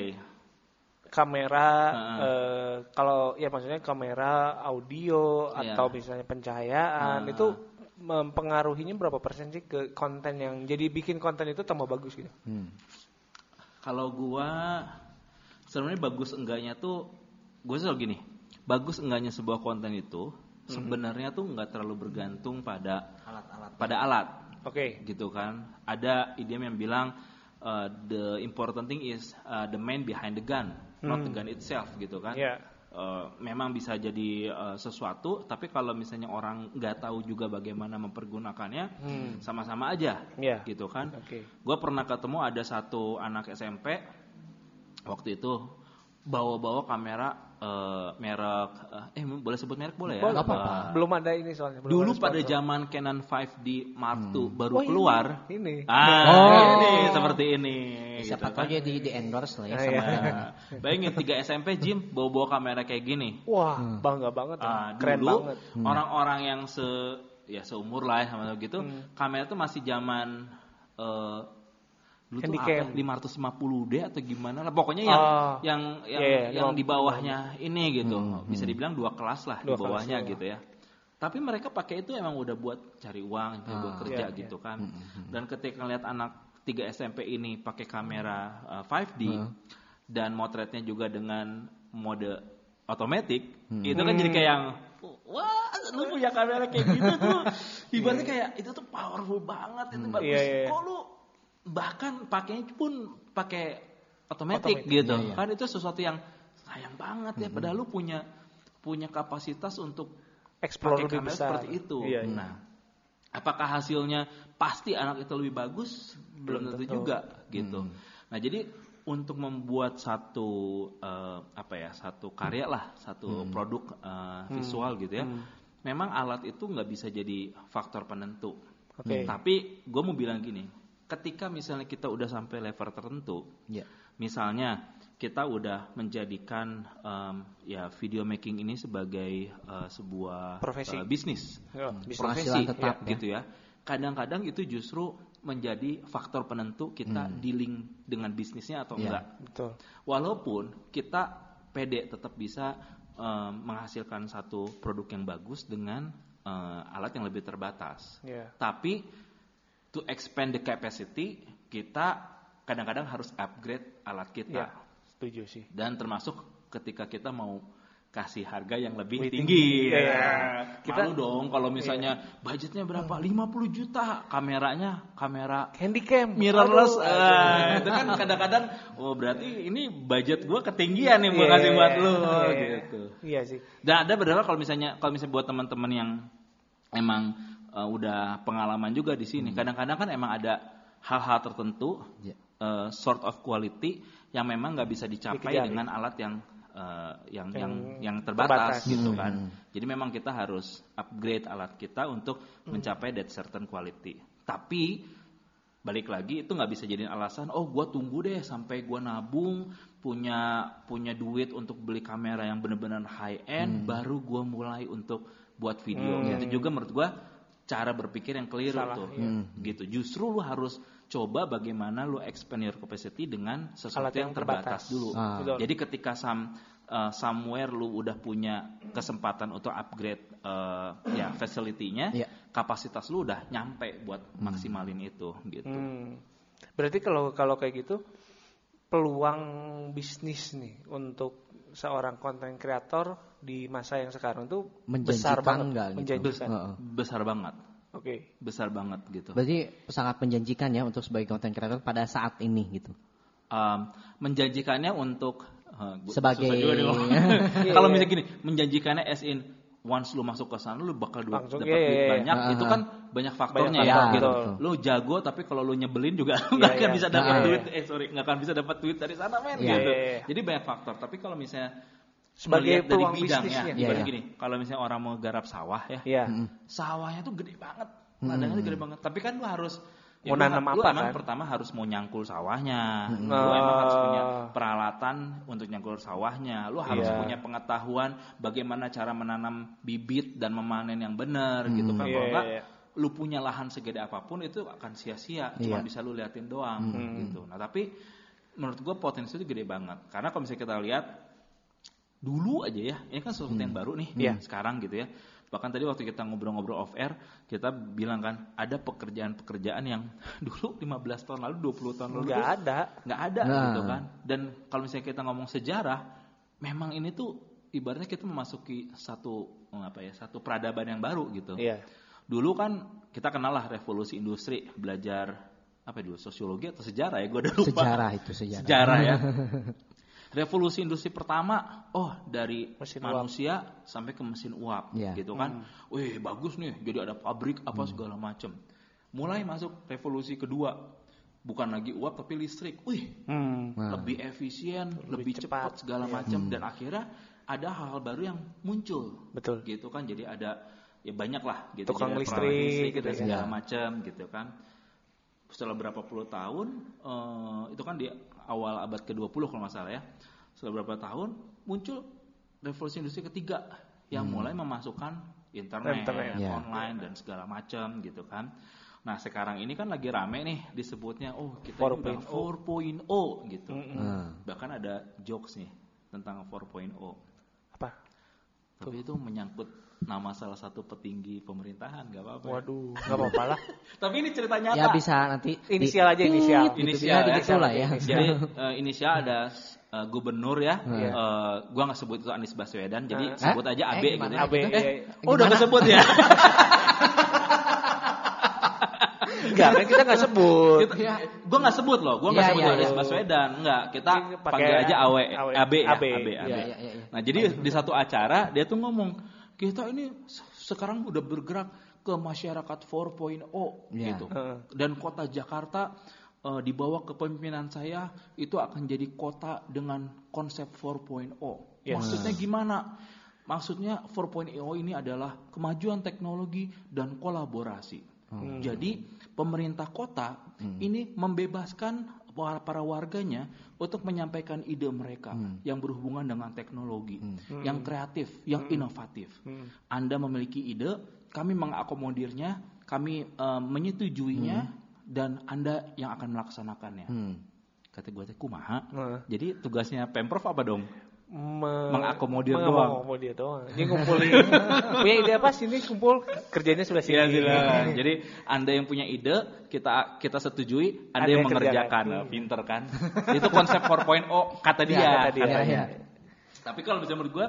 kamera Heeh. eh, kalau ya maksudnya kamera audio Iya. atau misalnya pencahayaan Heeh. itu mempengaruhinya berapa persen sih ke konten yang jadi bikin konten itu tambah bagus gitu. Hmm. Kalau gua sebenarnya bagus enggaknya tuh gue selalu gini, bagus enggaknya sebuah konten itu sebenarnya tuh nggak terlalu bergantung pada Alat-alat. pada alat Oke. gitu kan. Ada idiom yang bilang uh, the important thing is uh, the man behind the gun, not the gun itself gitu kan. Iya. Uh, memang bisa jadi uh, sesuatu, tapi kalau misalnya orang nggak tahu juga bagaimana mempergunakannya, Hmm. sama-sama aja, Iya. gitu kan. Oke. Gue pernah ketemu ada satu anak SMP waktu itu bawa-bawa kamera eh, merek eh eh, boleh sebut merek boleh ya? Boleh, nggak apa-apa. Eh, Belum ada ini soalnya. belum Dulu ada pada sponsor. zaman Canon 5D Mark II baru Oh, ini, keluar. Ini. Ah, Oh. ini seperti ini. Siapa gitu tahu kan. dia di, di endorse lah ya Ah, sama iya. Bayangin 3 SMP Jim bawa-bawa kamera kayak gini. Wah, bangga banget ya. Ah, Keren dulu banget. orang-orang yang se ya seumur lah ya sama gitu, Hmm. kamera itu masih zaman eh dulu tuh apa, 550D atau gimana lah. Pokoknya yang Oh. yang yang, Iya, iya, yang di bawahnya ini gitu. Bisa dibilang dua kelas lah Dua di kelas, bawahnya iya. gitu ya. Tapi mereka pakai itu emang udah buat cari uang buat Ah, kerja iya, gitu kan. Dan ketika ngeliat anak 3 SMP ini pakai kamera uh, 5D dan motretnya juga dengan mode otomatis itu kan jadi kayak yang wah lu punya kamera kayak gitu tuh. Ibaratnya kayak itu tuh powerful banget itu bagus. Iya, iya. kok lu bahkan pakainya pun pakai otomatis gitu. iya, iya. kan itu sesuatu yang sayang banget ya. Padahal lu punya punya kapasitas untuk pakai lebih besar. seperti itu. Iya, iya. nah apakah hasilnya pasti anak itu lebih bagus? Belum, Belum tentu tentu. juga gitu. Nah jadi untuk membuat satu eh, apa ya satu karya lah satu produk eh, visual gitu ya memang alat itu nggak bisa jadi faktor penentu. Oke. tapi gue mau bilang gini ketika misalnya kita udah sampai level tertentu Ya. misalnya kita udah menjadikan em, ya video making ini sebagai eh, sebuah Profesi. eh, bisnis Ya, bisnis. profesi tetap, ya, ya. gitu ya kadang-kadang itu justru menjadi faktor penentu kita dealing dengan bisnisnya atau Ya. enggak Betul. walaupun kita pede tetap bisa eh, menghasilkan satu produk yang bagus dengan eh, alat yang lebih terbatas Ya. tapi to expand the capacity kita kadang-kadang harus upgrade alat kita Ya. Setuju sih. dan termasuk ketika kita mau kasih harga yang lebih Lebih tinggi. tinggi, Ya. iya. Kita- Malu dong kalau misalnya budgetnya berapa? 50 juta, kameranya kamera Handycam. mirrorless. Aduh, Ah, itu kan kadang-kadang oh berarti ini budget gua ketinggian nih gua Iya, kasih buat lu iya, iya. gitu. Iya sih. Dan ada beberapa kalau misalnya kalau misalnya buat teman-teman yang emang uh, udah pengalaman juga di sini, kadang-kadang kan emang ada hal-hal tertentu Ya. uh, sort of quality yang memang nggak bisa dicapai Dikejar. dengan alat yang uh, yang yang Yang terbatas, terbatas. gitu kan. Jadi memang kita harus upgrade alat kita untuk mencapai that certain quality. Tapi balik lagi itu nggak bisa jadi alasan oh gua tunggu deh sampai gua nabung punya punya duit untuk beli kamera yang benar-benar high end baru gua mulai untuk buat video itu juga menurut gua cara berpikir yang keliru Salah, tuh iya. gitu justru lu harus coba bagaimana lu expand your capacity dengan sesuatu Alat yang, yang terbatas terbatas. dulu Ah. Betul. jadi ketika some, uh, somewhere lu udah punya kesempatan untuk upgrade uh, ya facility-nya Iya. kapasitas lu udah nyampe buat maksimalin itu gitu Hmm. Berarti kalau kalau kayak gitu peluang bisnis nih untuk seorang konten kreator di masa yang sekarang tuh besar banget, nggak gitu? menjanjikan. Heeh. besar banget Oke. besar banget gitu Berarti sangat menjanjikan ya untuk sebagai content creator pada saat ini gitu. Um, menjanjikannya untuk uh, gua Sebagai-. Iya, kalau iya. misalnya gini menjanjikannya as in once lu masuk ke sana lu bakal Langsung, dapat iya, duit iya, iya. banyak Ah, itu kan banyak faktornya Banyak ya faktor, gitu. betul. lu jago tapi kalau lu nyebelin juga lu nggak Iya, akan iya. bisa dapat Ah, duit eh sorry nggak akan bisa dapat duit dari sana men Iya. gitu Iya, iya. jadi banyak faktor tapi kalau misalnya Sebagai melihat dari peluang bidangnya bisnisnya. Iya, ibarat iya. gini kalau misalnya orang mau garap sawah ya Iya. Mm-mm. sawahnya tuh gede banget ladangnya tuh gede banget tapi kan lu harus Mau lu nanam apa, emang kan? pertama harus mau nyangkul sawahnya Mm-mm. lu emang harus Oh. punya peralatan untuk nyangkul sawahnya lu harus Iya. punya pengetahuan bagaimana cara menanam bibit dan memanen yang benar gitu kan Iya, kalau iya, enggak iya. lu punya lahan segede apa pun itu akan sia-sia cuma Iya. bisa lu liatin doang gitu nah tapi menurut gua potensi itu gede banget karena kalau misalnya kita lihat dulu aja ya ini kan sesuatu yang baru nih Iya. sekarang gitu ya bahkan tadi waktu kita ngobrol-ngobrol off air kita bilang kan ada pekerjaan-pekerjaan yang dulu 15 tahun lalu 20 tahun lalu Nggak ada. nggak ada Nah. gitu kan dan kalau misalnya kita ngomong sejarah memang ini tuh ibaratnya kita memasuki satu apa ya satu peradaban yang baru gitu Iya. dulu kan kita kenal lah revolusi industri belajar apa dulu sosiologi atau sejarah ya gue udah lupa Sejarah itu sejarah. sejarah ya. Revolusi industri pertama, oh dari Mesin manusia sampai ke mesin uap, Iya. gitu kan. Wih bagus nih, jadi ada pabrik apa segala macem. Mulai masuk revolusi kedua, bukan lagi uap tapi listrik. Wih Hmm. Nah. lebih efisien, lebih, cepat. cepat segala macam dan akhirnya ada hal-hal baru yang muncul, Betul. gitu kan. Jadi ada ya banyak lah gitu. Tukang Jadi listrik listrik gitu ya. segala Iya. macam gitu kan setelah berapa puluh tahun eh, itu kan di awal abad ke-20 kalau nggak salah ya setelah berapa tahun muncul revolusi industri ketiga yang mulai memasukkan internet, Internet. Ya. online dan segala macam gitu kan nah sekarang ini kan lagi rame nih disebutnya oh kita ini udah 4.0 gitu Nah. bahkan ada jokes nih tentang 4.0 Apa? tapi itu menyangkut nama salah satu petinggi pemerintahan nggak apa-apa ya. Waduh, nggak apa-apa lah. tapi ini cerita nyata Ya bisa nanti di- Inisial aja, inisial. Gitu, Inisial bisa ya. gitu lah ya. Inisial. Jadi eh, inisial ada eh, gubernur ya. Iya. Eh, gua nggak sebut itu Anies Baswedan, jadi Hah? sebut aja Eh, AB gimana? gitu. ya. AB, Eh, iya, iya. oh udah kesebut ya. Enggak, kan kita nggak sebut. Kita, gua nggak sebut loh, gua nggak Iya, sebut iya, Anies iya. Baswedan, enggak. Kita panggil aja AW, AW, AB ya, AB. AB, AB. Iya, iya, iya. Nah, jadi di satu acara dia tuh ngomong, kita ini se- sekarang udah bergerak ke masyarakat 4.0 Iya. gitu. Dan kota Jakarta eh, di bawah kepemimpinan saya itu akan jadi kota dengan konsep 4.0. Yes. Maksudnya gimana? Maksudnya 4.0 ini adalah kemajuan teknologi dan kolaborasi. Jadi pemerintah kota ini membebaskan para, para warganya untuk menyampaikan ide mereka yang berhubungan dengan teknologi, yang kreatif, yang inovatif. Anda memiliki ide, kami mengakomodirnya, kami eh, menyetujuinya, dan Anda yang akan melaksanakannya. Hmm. Kata gue teh kumaha. Nah. Jadi tugasnya pemprov apa dong? Me- Mengakomodir doang. mengakomodir doang. Ini ngumpulin. punya ide apa sini kumpul kerjanya sudah sini. Iya silakan. Jadi Anda yang punya ide, kita kita setujui, Anda, Anda yang yang mengerjakan. kerjakan. Nah, Pinter kan? Itu konsep 4.0 kata dia. Ya, kata dia. Iya, iya. Tapi kalau bisa menurut gue,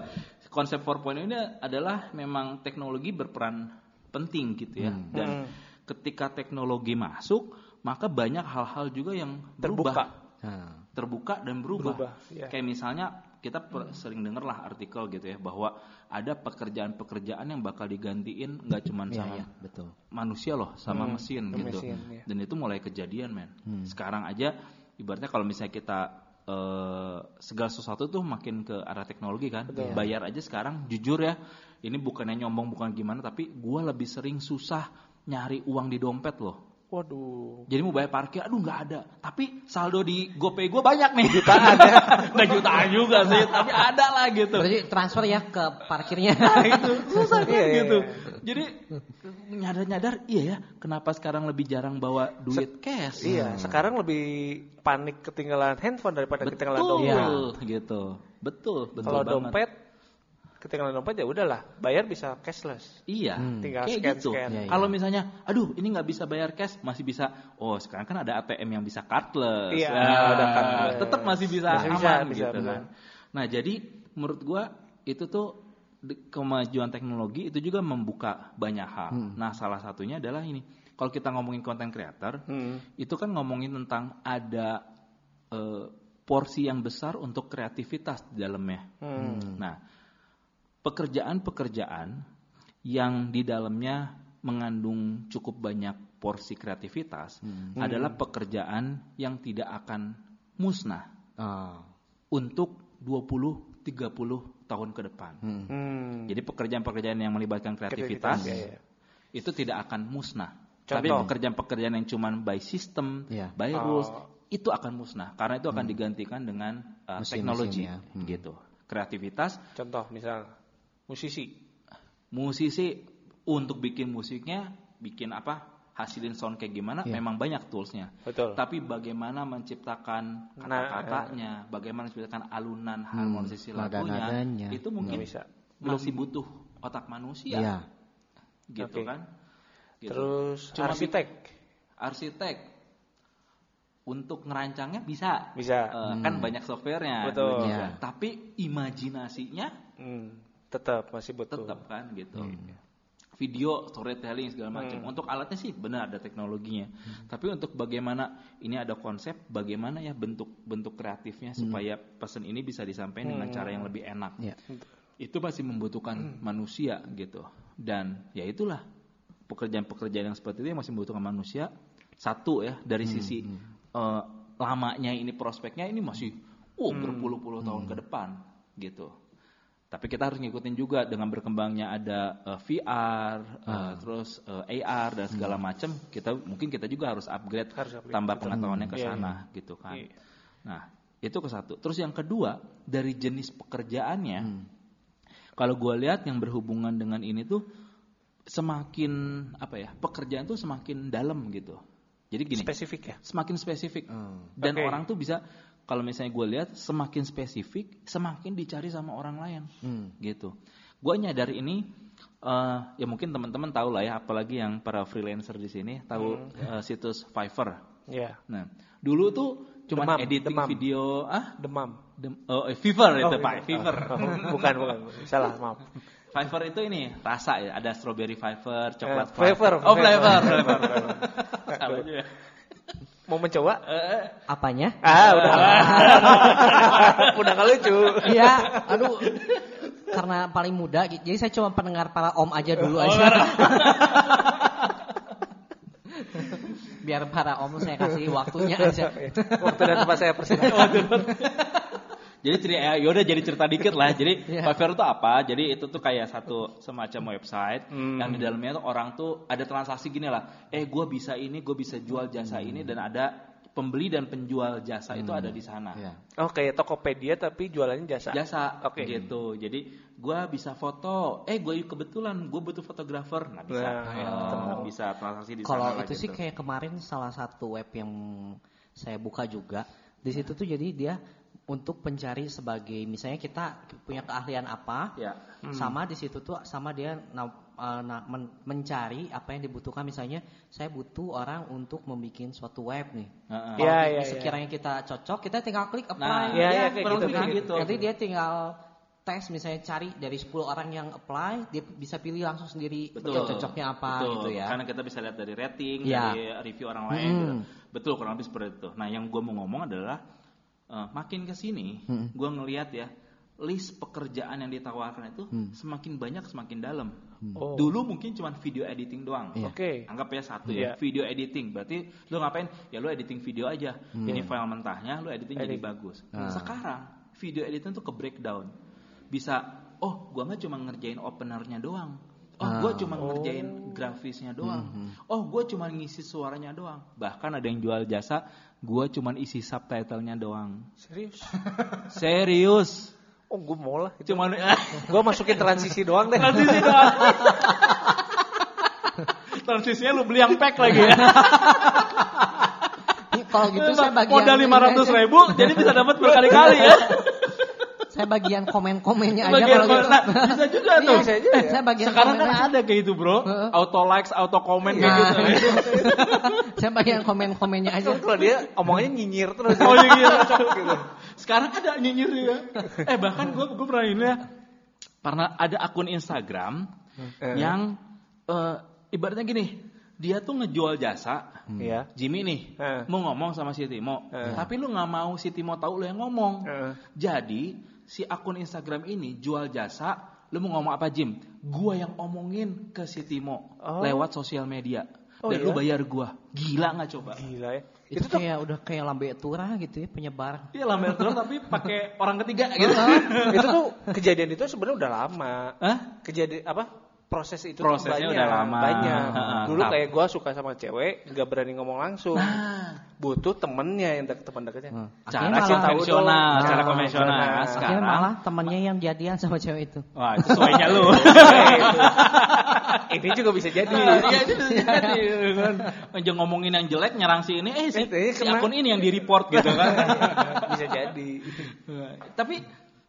konsep 4.0 ini adalah memang teknologi berperan penting gitu ya. Hmm. Dan Hmm. ketika teknologi masuk, maka banyak hal-hal juga yang berubah. Terbuka. Nah. terbuka dan berubah. Berubah, ya. Kayak misalnya kita per- sering dengar lah artikel gitu ya bahwa ada pekerjaan-pekerjaan yang bakal digantiin nggak cuma Iya, sama iya, betul. manusia loh, sama Hmm, mesin gitu. mesin, iya. Dan itu mulai kejadian men. Hmm. Sekarang aja ibaratnya kalau misalnya kita eh, segala sesuatu tuh makin ke arah teknologi kan. Betul. Bayar aja sekarang jujur ya, ini bukannya nyombong bukan gimana tapi gua lebih sering susah nyari uang di dompet loh. Waduh. Jadi mau bayar parkir, aduh nggak ada. Tapi saldo di GoPay gue banyak nih. Jutaan ya. nggak jutaan juga sih, tapi ada lah gitu. Berarti transfer ya ke parkirnya. Nah, itu susah kan Iya, iya, gitu. iya. Jadi nyadar-nyadar, iya ya, kenapa sekarang lebih jarang bawa duit cash? Iya, sekarang lebih panik ketinggalan handphone daripada ketinggalan betul, dompet. gitu. Betul, betul Kalau banget. dompet ketinggalan dompet ya udahlah, bayar bisa cashless. Iya, Hmm. Tinggal kayak scan, gitu. scan. Iya, iya. Kalau misalnya, aduh ini nggak bisa bayar cash, masih bisa. Oh sekarang kan ada ATM yang bisa cardless. Iya, Nah, ada cardless. Tetap masih bisa Masih aman bisa, bisa, gitu bisa. kan. Nah jadi menurut gua itu tuh kemajuan teknologi itu juga membuka banyak hal. Nah salah satunya adalah ini. Kalau kita ngomongin konten creator, Hmm. itu kan ngomongin tentang ada eh, porsi yang besar untuk kreativitas di dalamnya. Hmm. Nah, pekerjaan-pekerjaan yang di dalamnya mengandung cukup banyak porsi kreativitas adalah pekerjaan yang tidak akan musnah Oh. untuk 20 30 tahun ke depan. Hmm. Hmm. Jadi pekerjaan-pekerjaan yang melibatkan kreativitas, Kreativitas, iya, iya. itu tidak akan musnah. Contoh. Tapi pekerjaan-pekerjaan yang cuman by system, Iya. by rules, Oh. itu akan musnah karena itu akan digantikan dengan uh, teknologi ya. Hmm. gitu. Kreativitas Contoh misal musisi. musisi untuk bikin musiknya, bikin apa? hasilin sound kayak gimana Iya. memang banyak toolsnya. Betul. Tapi bagaimana menciptakan Nah, kata-katanya, bagaimana menciptakan alunan harmonisasi lagunya, nada-nadanya. itu mungkin bisa. masih butuh otak manusia, Iya. gitu Oke. kan? Gitu. Terus Cuma arsitek arsitek untuk ngerancangnya bisa, bisa. Eh, kan banyak softwarenya, Betul. Iya. tapi imajinasinya Hmm. Tetap masih butuh. tetap kan gitu. Video, storytelling segala macam. Hmm. Untuk alatnya sih benar ada teknologinya. Tapi untuk bagaimana ini ada konsep, bagaimana ya bentuk bentuk kreatifnya supaya pesan ini bisa disampaikan dengan cara yang lebih enak. Iya. Itu masih membutuhkan manusia gitu. Dan ya itulah pekerjaan-pekerjaan yang seperti itu yang masih membutuhkan manusia. Satu ya dari sisi eh, lamanya ini prospeknya ini masih oh berpuluh-puluh tahun ke depan gitu. Tapi kita harus ngikutin juga dengan berkembangnya ada eh, VR, eh, terus eh, AR dan segala macam. Kita mungkin kita juga harus upgrade, Harus upgrade, tambah betul. pengetahuannya ke Iya, sana gitu kan. Iya. Nah, itu ke satu. Terus yang kedua, dari jenis pekerjaannya, kalau gue lihat yang berhubungan dengan ini tuh semakin apa ya, pekerjaan tuh semakin dalam gitu. Jadi gini, Spesifik ya. semakin spesifik. Hmm. Dan Oke. orang tuh bisa kalau misalnya gue lihat semakin spesifik, semakin dicari sama orang lain. Hmm. Gitu. Gue nyadar ini eh, ya mungkin teman-teman tahu lah ya, apalagi yang para freelancer di sini tahu eh, situs Fiverr. Ya. Nah, dulu tuh cuma editing demam. video ah Demam. dem- oh, eh, Fiverr itu Oh, Pak, Fiverr. Oh, bukan, bukan. Salah, maaf. Fiverr itu ini rasa ya, ada strawberry Fiverr, coklat Eh, flavor, Oh, flavor. flavor, flavor. Mau mencoba? Apanya? Ah, udah. udah nggak lucu. Iya, aduh. Karena paling muda, jadi saya cuma pendengar para om aja dulu aja. biar para om saya kasih waktunya aja. Waktu dan tempat saya persis. Jadi cerita ya udah jadi cerita dikit lah. Jadi Iya. Fiverr itu apa? Jadi itu tuh kayak satu semacam website Hmm. yang di dalamnya tuh orang tuh ada transaksi gini lah. Eh gue bisa ini, gue bisa jual jasa ini dan ada pembeli dan penjual jasa itu ada di sana. Iya. Oh kayak Tokopedia tapi jualannya jasa. Jasa, Oke. gitu. Jadi gue bisa foto. Eh gue kebetulan gue butuh fotografer, nggak bisa. Nah, Ya, tetap bisa transaksi di Kalau sana lah itu sih gitu. kayak kemarin salah satu web yang saya buka juga. Di situ tuh jadi dia untuk pencari sebagai misalnya kita punya keahlian apa, Ya. sama di situ tuh sama dia na- uh, na- men- mencari apa yang dibutuhkan misalnya saya butuh orang untuk membuat suatu web nih. Iya, di- iya, iya. sekiranya kita cocok, kita tinggal klik apply. Nah, Iya, iya, kayak kurang gitu, kan. gitu. Nanti dia tinggal tes misalnya cari dari 10 orang yang apply, dia bisa pilih langsung sendiri yang cocoknya apa Betul. gitu ya. Karena kita bisa lihat dari rating, Iya. dari review orang lain. Mm. gitu. Betul, kurang lebih seperti itu. Nah, yang gue mau ngomong adalah eh, makin ke sini, Mm. gue ngelihat ya list pekerjaan yang ditawarkan itu Mm. semakin banyak semakin dalam. Oh. Dulu mungkin cuma video editing doang. Iya. Oke. Anggap ya satu Iya. ya, video editing. Berarti lu ngapain? Ya lu editing video aja. Ini file mentahnya lu editing jadi Edit. bagus. Ah. Sekarang video editing tuh ke breakdown. Bisa, oh gua nggak cuma ngerjain openernya doang. Oh, Ah. gua cuma ngerjain grafisnya doang. Oh, gua cuma ngisi suaranya doang. Bahkan ada yang jual jasa, gua cuma isi subtitlenya doang. Serius? Serius. Oh gue mau lah. Itu. Cuman Gue masukin transisi doang deh. transisi doang. Transisinya lu beli yang pack lagi ya. Ini kalau gitu saya bagian Modal lima ratus ribu, jadi bisa dapat berkali-kali ya. Saya bagian komen-komennya aja Bagian kalau gitu. nah, bisa juga Iya, tuh. bisa juga ya. Saya bagian Sekarang komen kan aja. ada kayak gitu bro, auto likes, auto kayak Nah, gitu. itu. saya bagian komen-komennya aja. Kalau dia omongannya nyinyir terus. Oh iya, iya. gitu. Sekarang ada nyinyir juga. Eh bahkan gue gue pernah ini ya, pernah ada akun Instagram Eh. yang eh, ibaratnya gini, dia tuh ngejual jasa. Iya. Jimmy nih Eh. mau ngomong sama si Timo, Eh. tapi lu nggak mau si Timo tahu lu yang ngomong. Eh. Jadi si akun Instagram ini jual jasa, lu mau ngomong apa Jim? Gua yang omongin ke si Timo Oh. lewat sosial media. Oh, Dan iya? lu bayar gua. Gila nggak coba? Gila ya. Itu, kayak udah kayak lambe tura gitu ya penyebar. Iya lambe terus tapi pakai orang ketiga gitu. itu tuh kejadian itu sebenarnya udah lama. Hah? Kejadian apa? Proses itu Prosesnya banyak, udah lama. Banyak. Dulu Tapi- kayak gue suka sama cewek, nggak berani ngomong langsung. Nah, Butuh temennya yang deket teman deketnya. Hmm. cara malah- konvensional, Nah, cara nah, konvensional. nah. Nah, Akhirnya sekarang malah temannya yang jadian sama cewek itu. Wah, itu sesuainya lu. Ini juga bisa jadi. Iya, itu bisa jadi, kan. Aja ngomongin yang jelek nyerang si ini, eh si, si akun ini yang di report gitu kan. bisa jadi. Tapi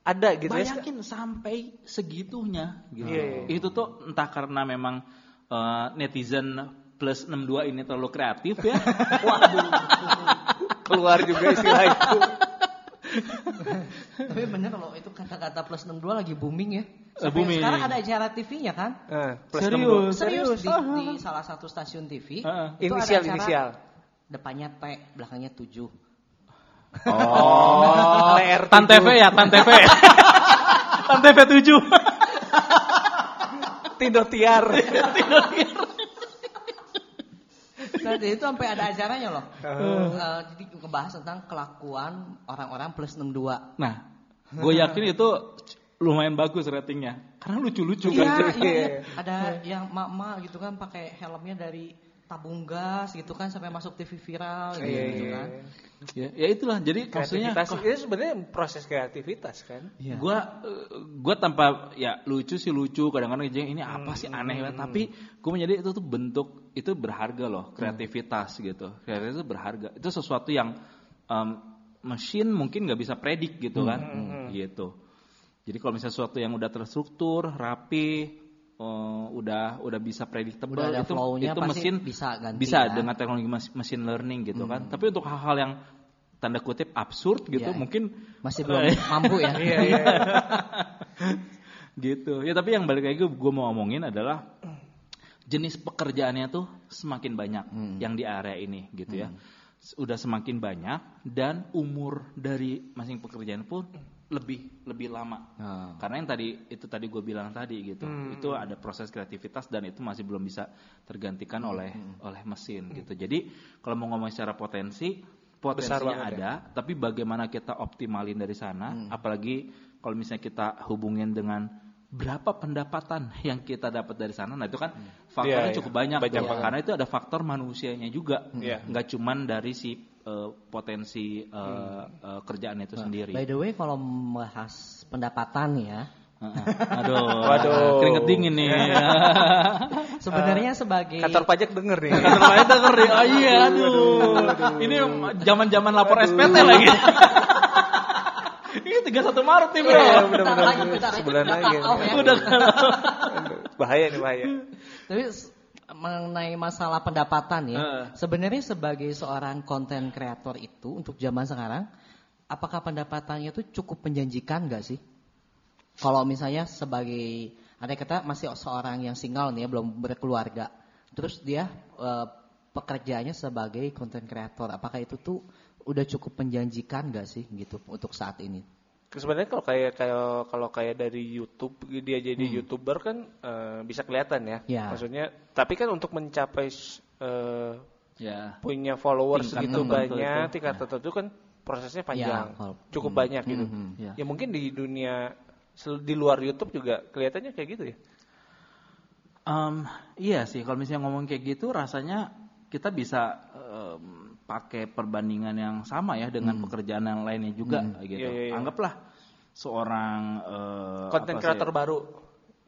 Ada gitu ya. bayangin sampai segitunya gitu. Iya, iya. Itu tuh entah karena memang eh, netizen plus 62 ini terlalu kreatif ya. Waduh. Keluar juga istilah itu. Tapi bener loh itu kata-kata plus 62 lagi booming ya. Eh, Sampai booming. Sekarang ada acara TV-nya kan? Eh, plus Serius? 62. Serius di, Aha. di salah satu stasiun TV. Heeh. itu ada Inisial acara inisial. Depannya T, belakangnya 7. Oh, TR Tan TV ya, Tan TV. Tan TV 7. Tindo Tiar. Nah, jadi itu sampai ada acaranya loh. Oh. Eh, jadi ngebahas tentang kelakuan orang-orang plus 62. Nah, gue yakin itu lumayan bagus ratingnya. Karena lucu-lucu Iya, kan. iya, iya. Ada yang mak-mak gitu kan pakai helmnya dari tabung gas gitu kan sampai masuk TV viral gitu, Iya, gitu iya. kan. Ya, ya itulah. Jadi maksudnya Kreativitas itu sebenarnya proses kreativitas kan. Iya. gue gue tanpa ya lucu sih lucu kadang-kadang ini apa sih Hmm. aneh banget tapi gue menjadi itu tuh bentuk itu berharga loh kreativitas gitu kreativitas itu berharga itu sesuatu yang em, mesin mungkin nggak bisa predik gitu kan Hmm, gitu jadi kalau misalnya sesuatu yang udah terstruktur rapi eh, udah udah bisa predictable Udah itu itu mesin bisa ganti bisa ya. dengan teknologi mas- machine learning gitu kan tapi untuk hal-hal yang tanda kutip absurd gitu Iya. mungkin Masih belum mampu ya. Iya, iya. gitu ya tapi yang balik lagi gue mau ngomongin adalah jenis pekerjaannya tuh semakin banyak yang di area ini gitu ya udah semakin banyak dan umur dari masing pekerjaan pun lebih lebih lama Ah. karena yang tadi itu tadi gue bilang tadi gitu Hmm. itu ada proses kreativitas dan itu masih belum bisa tergantikan Hmm. oleh oleh mesin gitu jadi kalau mau ngomong secara potensi Besar potensinya banget ya. ada tapi bagaimana kita optimalin dari sana Hmm. apalagi kalau misalnya kita hubungin dengan berapa pendapatan yang kita dapat dari sana nah itu kan faktornya Iya, iya. cukup banyak, Banyak tuh. banget. karena itu ada faktor manusianya juga Iya. nggak cuman dari si eh, potensi eh, Hmm. eh, kerjaan itu sendiri By the way, kalau membahas pendapatan ya, Heeh. Aduh, Waduh. keringet dingin nih. sebenarnya sebagai Kantor pajak denger nih. Kantor lain denger nih. Oh iya, aduh. Ini zaman-zaman lapor SPT lagi. Ini 31 Maret nih, Bro. Iya, bentar lagi, Sebulan udah lagi. Udah bahaya nih bahaya. Tapi mengenai masalah pendapatan ya, Heeh. sebenarnya sebagai seorang konten kreator itu untuk zaman sekarang, apakah pendapatannya itu cukup menjanjikan nggak sih? Kalau misalnya sebagai ada kata masih seorang yang single nih ya, belum berkeluarga, terus dia eh, pekerjaannya sebagai konten kreator, apakah itu tuh udah cukup menjanjikan nggak sih gitu untuk saat ini? Sebenarnya kalau kayak kayak kalau kayak dari YouTube dia jadi youtuber kan eh, bisa kelihatan ya. Ya. Maksudnya tapi kan untuk mencapai eh, Ya. punya followers Tingkat segitu banyak, itu. tingkat tertentu kan prosesnya panjang, Ya, cukup hmm. banyak gitu. Mhm. Ya. Ya mungkin di dunia di luar YouTube juga kelihatannya kayak gitu ya. Em, iya sih, kalau misalnya ngomong kayak gitu, rasanya kita bisa em, pakai perbandingan yang sama ya dengan pekerjaan yang lainnya juga, gitu. Iya, iya, iya. Anggaplah seorang eh, Konten apa kreator baru.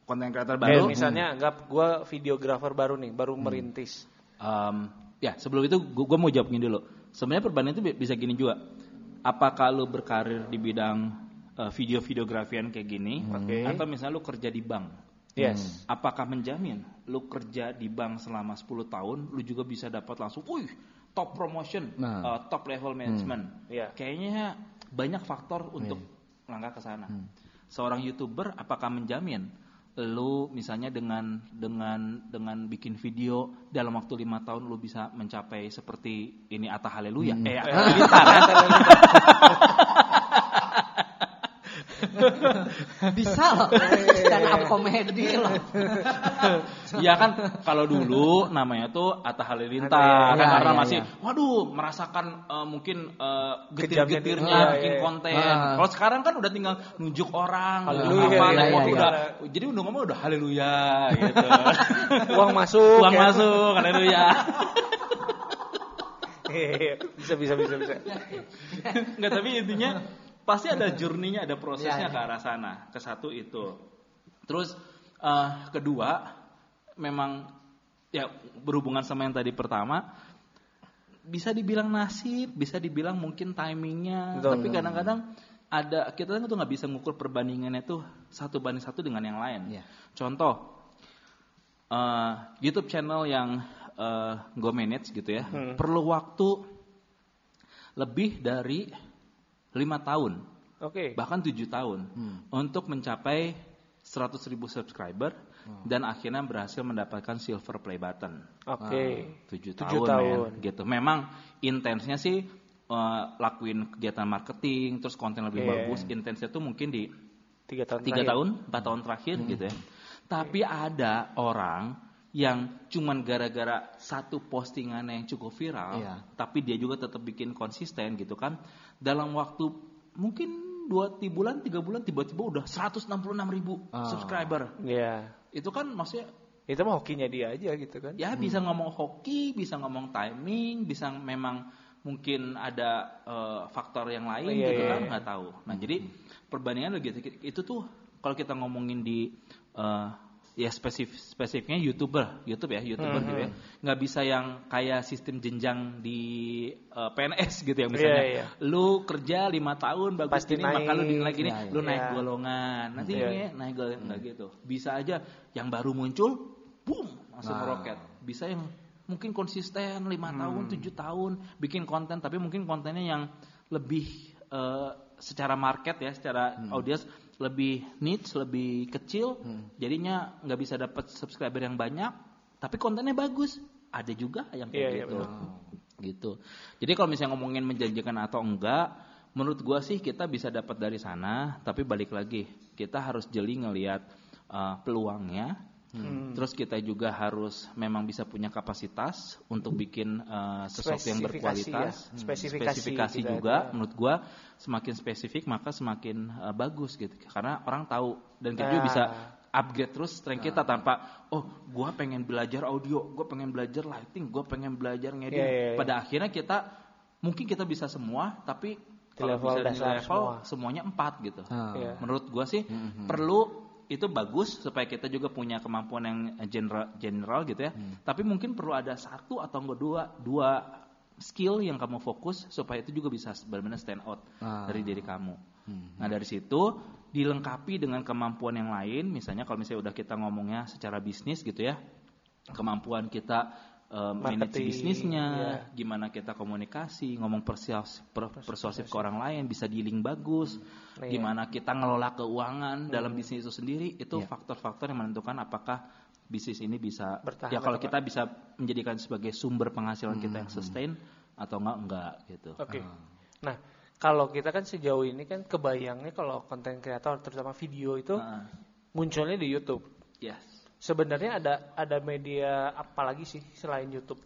konten kreator Kayak baru. misalnya anggap gue videografer baru nih, baru merintis. Em, ya sebelum itu gue mau jawab gini dulu. Sebenarnya perbandingan itu bi- bisa gini juga. Apakah lu berkarir di bidang eh, video-videografian kayak gini, Oke. atau misalnya lu kerja di bank? Yes. Apakah menjamin lu kerja di bank selama 10 tahun, lu juga bisa dapat langsung, wih, top promotion, Nah. eh, top level management? Iya. Kayaknya banyak faktor untuk langkah ke sana. Seorang youtuber, apakah menjamin lu misalnya dengan dengan dengan bikin video dalam waktu lima tahun lu bisa mencapai seperti ini Atta Haleluya? Eh, Atta Halilintar ya. Bisa loh, stand up komedi loh. Iya kan kalau dulu namanya tuh Atta Halilintar Iya, kan karena iya, masih iya. waduh merasakan eh, mungkin Kejamnya getir-getirnya bikin Iya, iya. konten. Kalau sekarang kan udah tinggal nunjuk orang, Haleluya, apa, iya, iya, iya. udah jadi udah ngomong udah haleluya gitu. Uang masuk. Uang ya. masuk, haleluya. Iya, bisa bisa bisa bisa. Enggak tapi intinya pasti ada journey-nya, ada prosesnya Iya, ke arah sana. Ke satu itu. Terus eh, kedua memang ya berhubungan sama yang tadi pertama bisa dibilang nasib, bisa dibilang mungkin timingnya, Betul. tapi kadang-kadang ada kita tuh nggak bisa ngukur perbandingannya tuh satu banding satu dengan yang lain. Iya. Contoh eh, YouTube channel yang eh, gue manage gitu ya, Hmm. perlu waktu lebih dari lima tahun, Oke. bahkan tujuh tahun untuk mencapai 100.000 ribu subscriber dan akhirnya berhasil mendapatkan silver play button. Oke. Tujuh Tujuh tahun, tahun. men. gitu. Memang intensnya sih eh, lakuin kegiatan marketing, terus konten lebih Iya. bagus. Intensnya tuh mungkin di Tiga tahun. tiga tahun, empat tahun terakhir gitu ya. Tapi ada orang yang cuman gara-gara satu postingan yang cukup viral, Iya. tapi dia juga tetap bikin konsisten gitu kan. Dalam waktu mungkin dua tiga bulan, tiga bulan tiba-tiba udah 166 ribu Ah. subscriber. Iya. Itu kan maksudnya Itu mah hokinya dia aja gitu kan. ya bisa ngomong hoki, bisa ngomong timing, bisa memang mungkin ada eh, faktor yang lain Iya, gitu iya, kan iya. nggak tahu. Nah jadi perbandingan begitu itu tuh kalau kita ngomongin di eh, ya spesifik spesifiknya youtuber YouTube ya youtuber Mhm. gitu ya nggak bisa yang kayak sistem jenjang di eh, PNS gitu ya misalnya Iya, iya. lu kerja lima tahun bagus Pasti gini maka lu naik. dinilai gini Iya, iya. lu naik Iya. golongan nanti Iya. ini naik golongan nggak gitu bisa aja yang baru muncul boom langsung Nah. meroket bisa yang mungkin konsisten lima tahun tujuh tahun bikin konten tapi mungkin kontennya yang lebih eh, secara market ya secara audiens lebih niche lebih kecil jadinya nggak bisa dapat subscriber yang banyak tapi kontennya bagus ada juga yang kayak Iya, iya, gitu betul. gitu jadi kalau misalnya ngomongin menjanjikan atau enggak menurut gua sih kita bisa dapat dari sana, tapi balik lagi kita harus jeli ngelihat uh, peluangnya. Hmm. Terus kita juga harus memang bisa punya kapasitas untuk bikin uh, sesuatu yang Spesifikasi berkualitas, ya, spesifikasi spesifikasi tidak juga. ada. Menurut gua semakin spesifik maka semakin uh, bagus gitu, karena orang tahu dan kita juga Ah. bisa upgrade terus strength kita tanpa oh gua pengen belajar audio, gua pengen belajar lighting, gua pengen belajar ngedit. Iya, iya, iya. Pada akhirnya kita mungkin kita bisa semua, tapi Di kalau level bisa di level semua. semuanya empat gitu. Ah. Iya. Menurut gua sih perlu itu bagus supaya kita juga punya kemampuan yang general general gitu ya. Tapi mungkin perlu ada satu atau enggak dua dua skill yang kamu fokus supaya itu juga bisa benar-benar stand out Ah. dari diri kamu. Nah dari situ dilengkapi dengan kemampuan yang lain, misalnya kalau misalnya udah kita ngomongnya secara bisnis gitu ya, kemampuan kita eh, manage bisnisnya, iya. gimana kita komunikasi, ngomong persuasif, per- persuasif ke orang lain, bisa dealing bagus, Iya. gimana kita ngelola keuangan dalam bisnis itu sendiri, itu Iya. faktor-faktor yang menentukan apakah bisnis ini bisa, Bertahan ya kalau atau kita bisa menjadikan sebagai sumber penghasilan kita yang sustain atau enggak enggak gitu. Oke. Nah, kalau kita kan sejauh ini kan kebayangnya kalau konten kreator terutama video itu Nah, munculnya di YouTube. yes, Sebenarnya ada ada media apa lagi sih selain YouTube?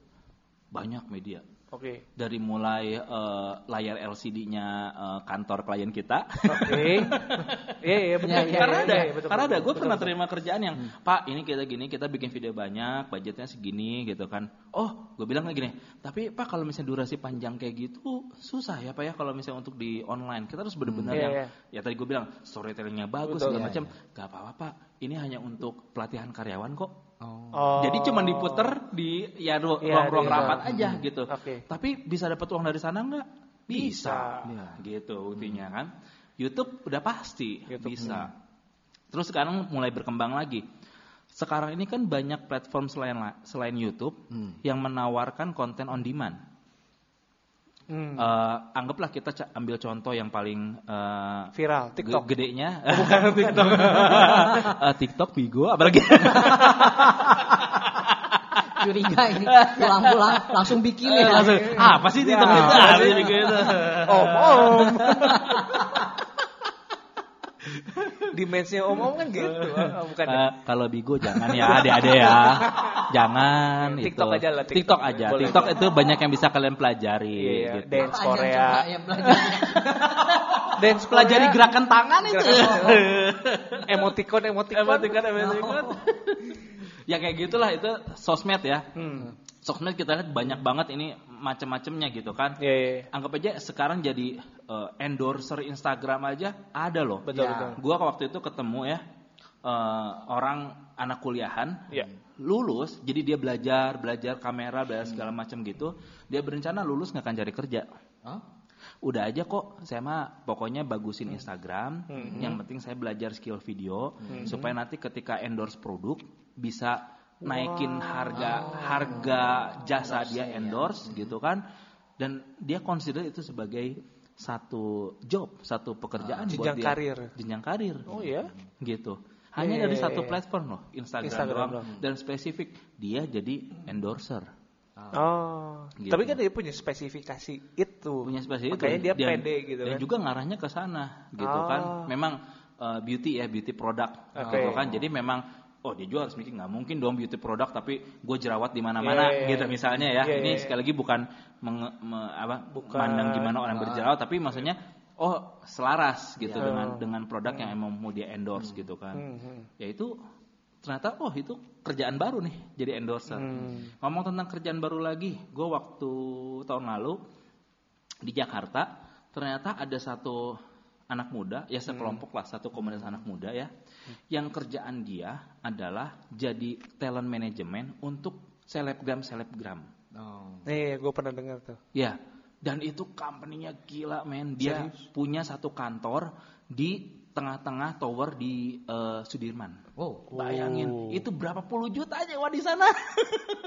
banyak media. Oke. Dari mulai eh, layar LCD-nya eh, kantor klien kita, Oke. Iya, iya betul. Iya, iya, karena Iya, ada, betul, karena ada. Gue pernah betul. terima kerjaan yang, Pak, ini kita gini, kita bikin video banyak, budgetnya segini, gitu kan. Oh, gue bilang lagi nih, tapi Pak kalau misalnya durasi panjang kayak gitu, susah ya Pak ya kalau misalnya untuk di online. Kita harus benar-benar Iya, yang, iya. ya tadi gue bilang storytellingnya bagus Betul. segala Iya, macam. Gak apa-apa Pak, ini hanya untuk pelatihan karyawan kok. Oh. Jadi cuma diputer di ya Iya, ruang-ruang ruang. rapat aja gitu. Oke. Tapi bisa dapat uang dari sana nggak? Bisa. Bisa. Gitu buktinya kan. YouTube udah pasti YouTube. bisa. Terus sekarang mulai berkembang lagi. Sekarang ini kan banyak platform selain selain YouTube yang menawarkan konten on demand. Hmm. Eh, anggaplah kita ambil contoh yang paling eh, Viral TikTok. ge- gedenya bukan TikTok Eh, TikTok Bigo apalagi Curiga ini. Pulang-pulang langsung bikin ya. langsung ah, apa sih TikTok Ya, itu apa sih? bikin itu. Om om. Dimensinya om om kan gitu. Oh, bukan. ya? Eh, kalau Bigo jangan ya adik-adik ya jangan TikTok itu. aja lah, TikTok. TikTok aja Boleh. TikTok itu banyak yang bisa kalian pelajari Iya, iya. gitu. Dance Korea. ya? Dance pelajari Korea. gerakan tangan itu Gerakan- emoticon emoticon. Emoticon, emoticon. ya kayak gitulah itu sosmed ya Hmm. sosmed kita lihat banyak banget ini macam-macamnya gitu kan Iya, iya. anggap aja sekarang jadi eh, endorser Instagram aja ada loh Betul, Ya. betul. gua waktu itu ketemu ya eh, orang anak kuliahan Iya. lulus jadi dia belajar belajar kamera belajar segala macam gitu dia berencana lulus nggak akan cari kerja Hah? udah aja kok saya mah pokoknya bagusin Instagram yang penting saya belajar skill video supaya nanti ketika endorse produk bisa naikin harga harga jasa dia endorse gitu kan dan dia consider itu sebagai satu job satu pekerjaan buat Jenjang dia. karir. jenjang karir Oh iya. gitu hanya Iya, dari iya, satu iya. platform loh Instagram, Instagram doang doang. dan spesifik dia jadi endorser Oh. Gitu. Tapi kan dia punya spesifikasi itu. punya spesifik Makanya itu. dia Dan- pede gitu dan kan. juga ngarahnya ke sana gitu Oh. kan memang uh, beauty ya beauty product Oke. gitu kan jadi memang oh dia jual harus mikir nggak mungkin dong beauty product tapi gue jerawat di mana-mana Iya, iya, gitu iya. misalnya ya Iya, ini iya. sekali lagi bukan menge- me- apa Bukan. mandang gimana orang berjerawat tapi maksudnya oh selaras gitu Iya. dengan dengan produk yang emang mau dia endorse gitu kan Hmm, hmm. ya itu ternyata oh itu kerjaan baru nih jadi endorser Hmm. ngomong tentang kerjaan baru lagi gue waktu tahun lalu di Jakarta ternyata ada satu anak muda ya sekelompok lah satu komunitas anak muda ya yang kerjaan dia adalah jadi talent management untuk selebgram selebgram Oh. Nih, gue pernah dengar tuh. ya dan itu company-nya gila men dia punya satu kantor di tengah-tengah tower di eh, Sudirman Wow. bayangin itu berapa puluh juta aja wah di sana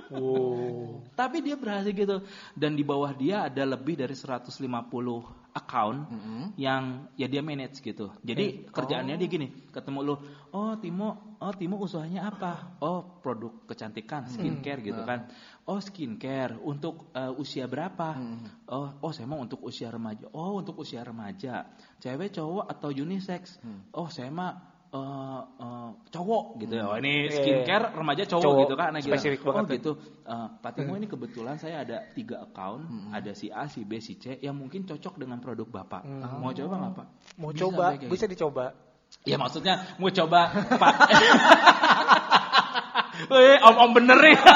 Wow. Tapi dia berhasil gitu. Dan di bawah dia ada lebih dari 150 account yang ya dia manage gitu. Jadi kerjaannya dia gini, ketemu lu, oh Timo, oh Timo usahanya apa? Oh produk kecantikan, skincare gitu kan. Oh skincare untuk eh, usia berapa? Oh oh saya mau untuk usia remaja. Oh untuk usia remaja, cewek cowok atau unisex? Oh saya mah eh, eh, cowok gitu ya. Oh, ini Iya, skincare remaja cowok, Cowok. gitu kan. Nah, gitu. Spesifik oh banget ya. gitu. Eh, Pak Timo ini kebetulan saya ada tiga account, ada si A, si B, si C yang mungkin cocok dengan produk bapak. Mau coba nggak pak? Mau Bisa coba, kayak bisa gitu. dicoba. Ya maksudnya mau coba pak. Wih, om-om bener nih.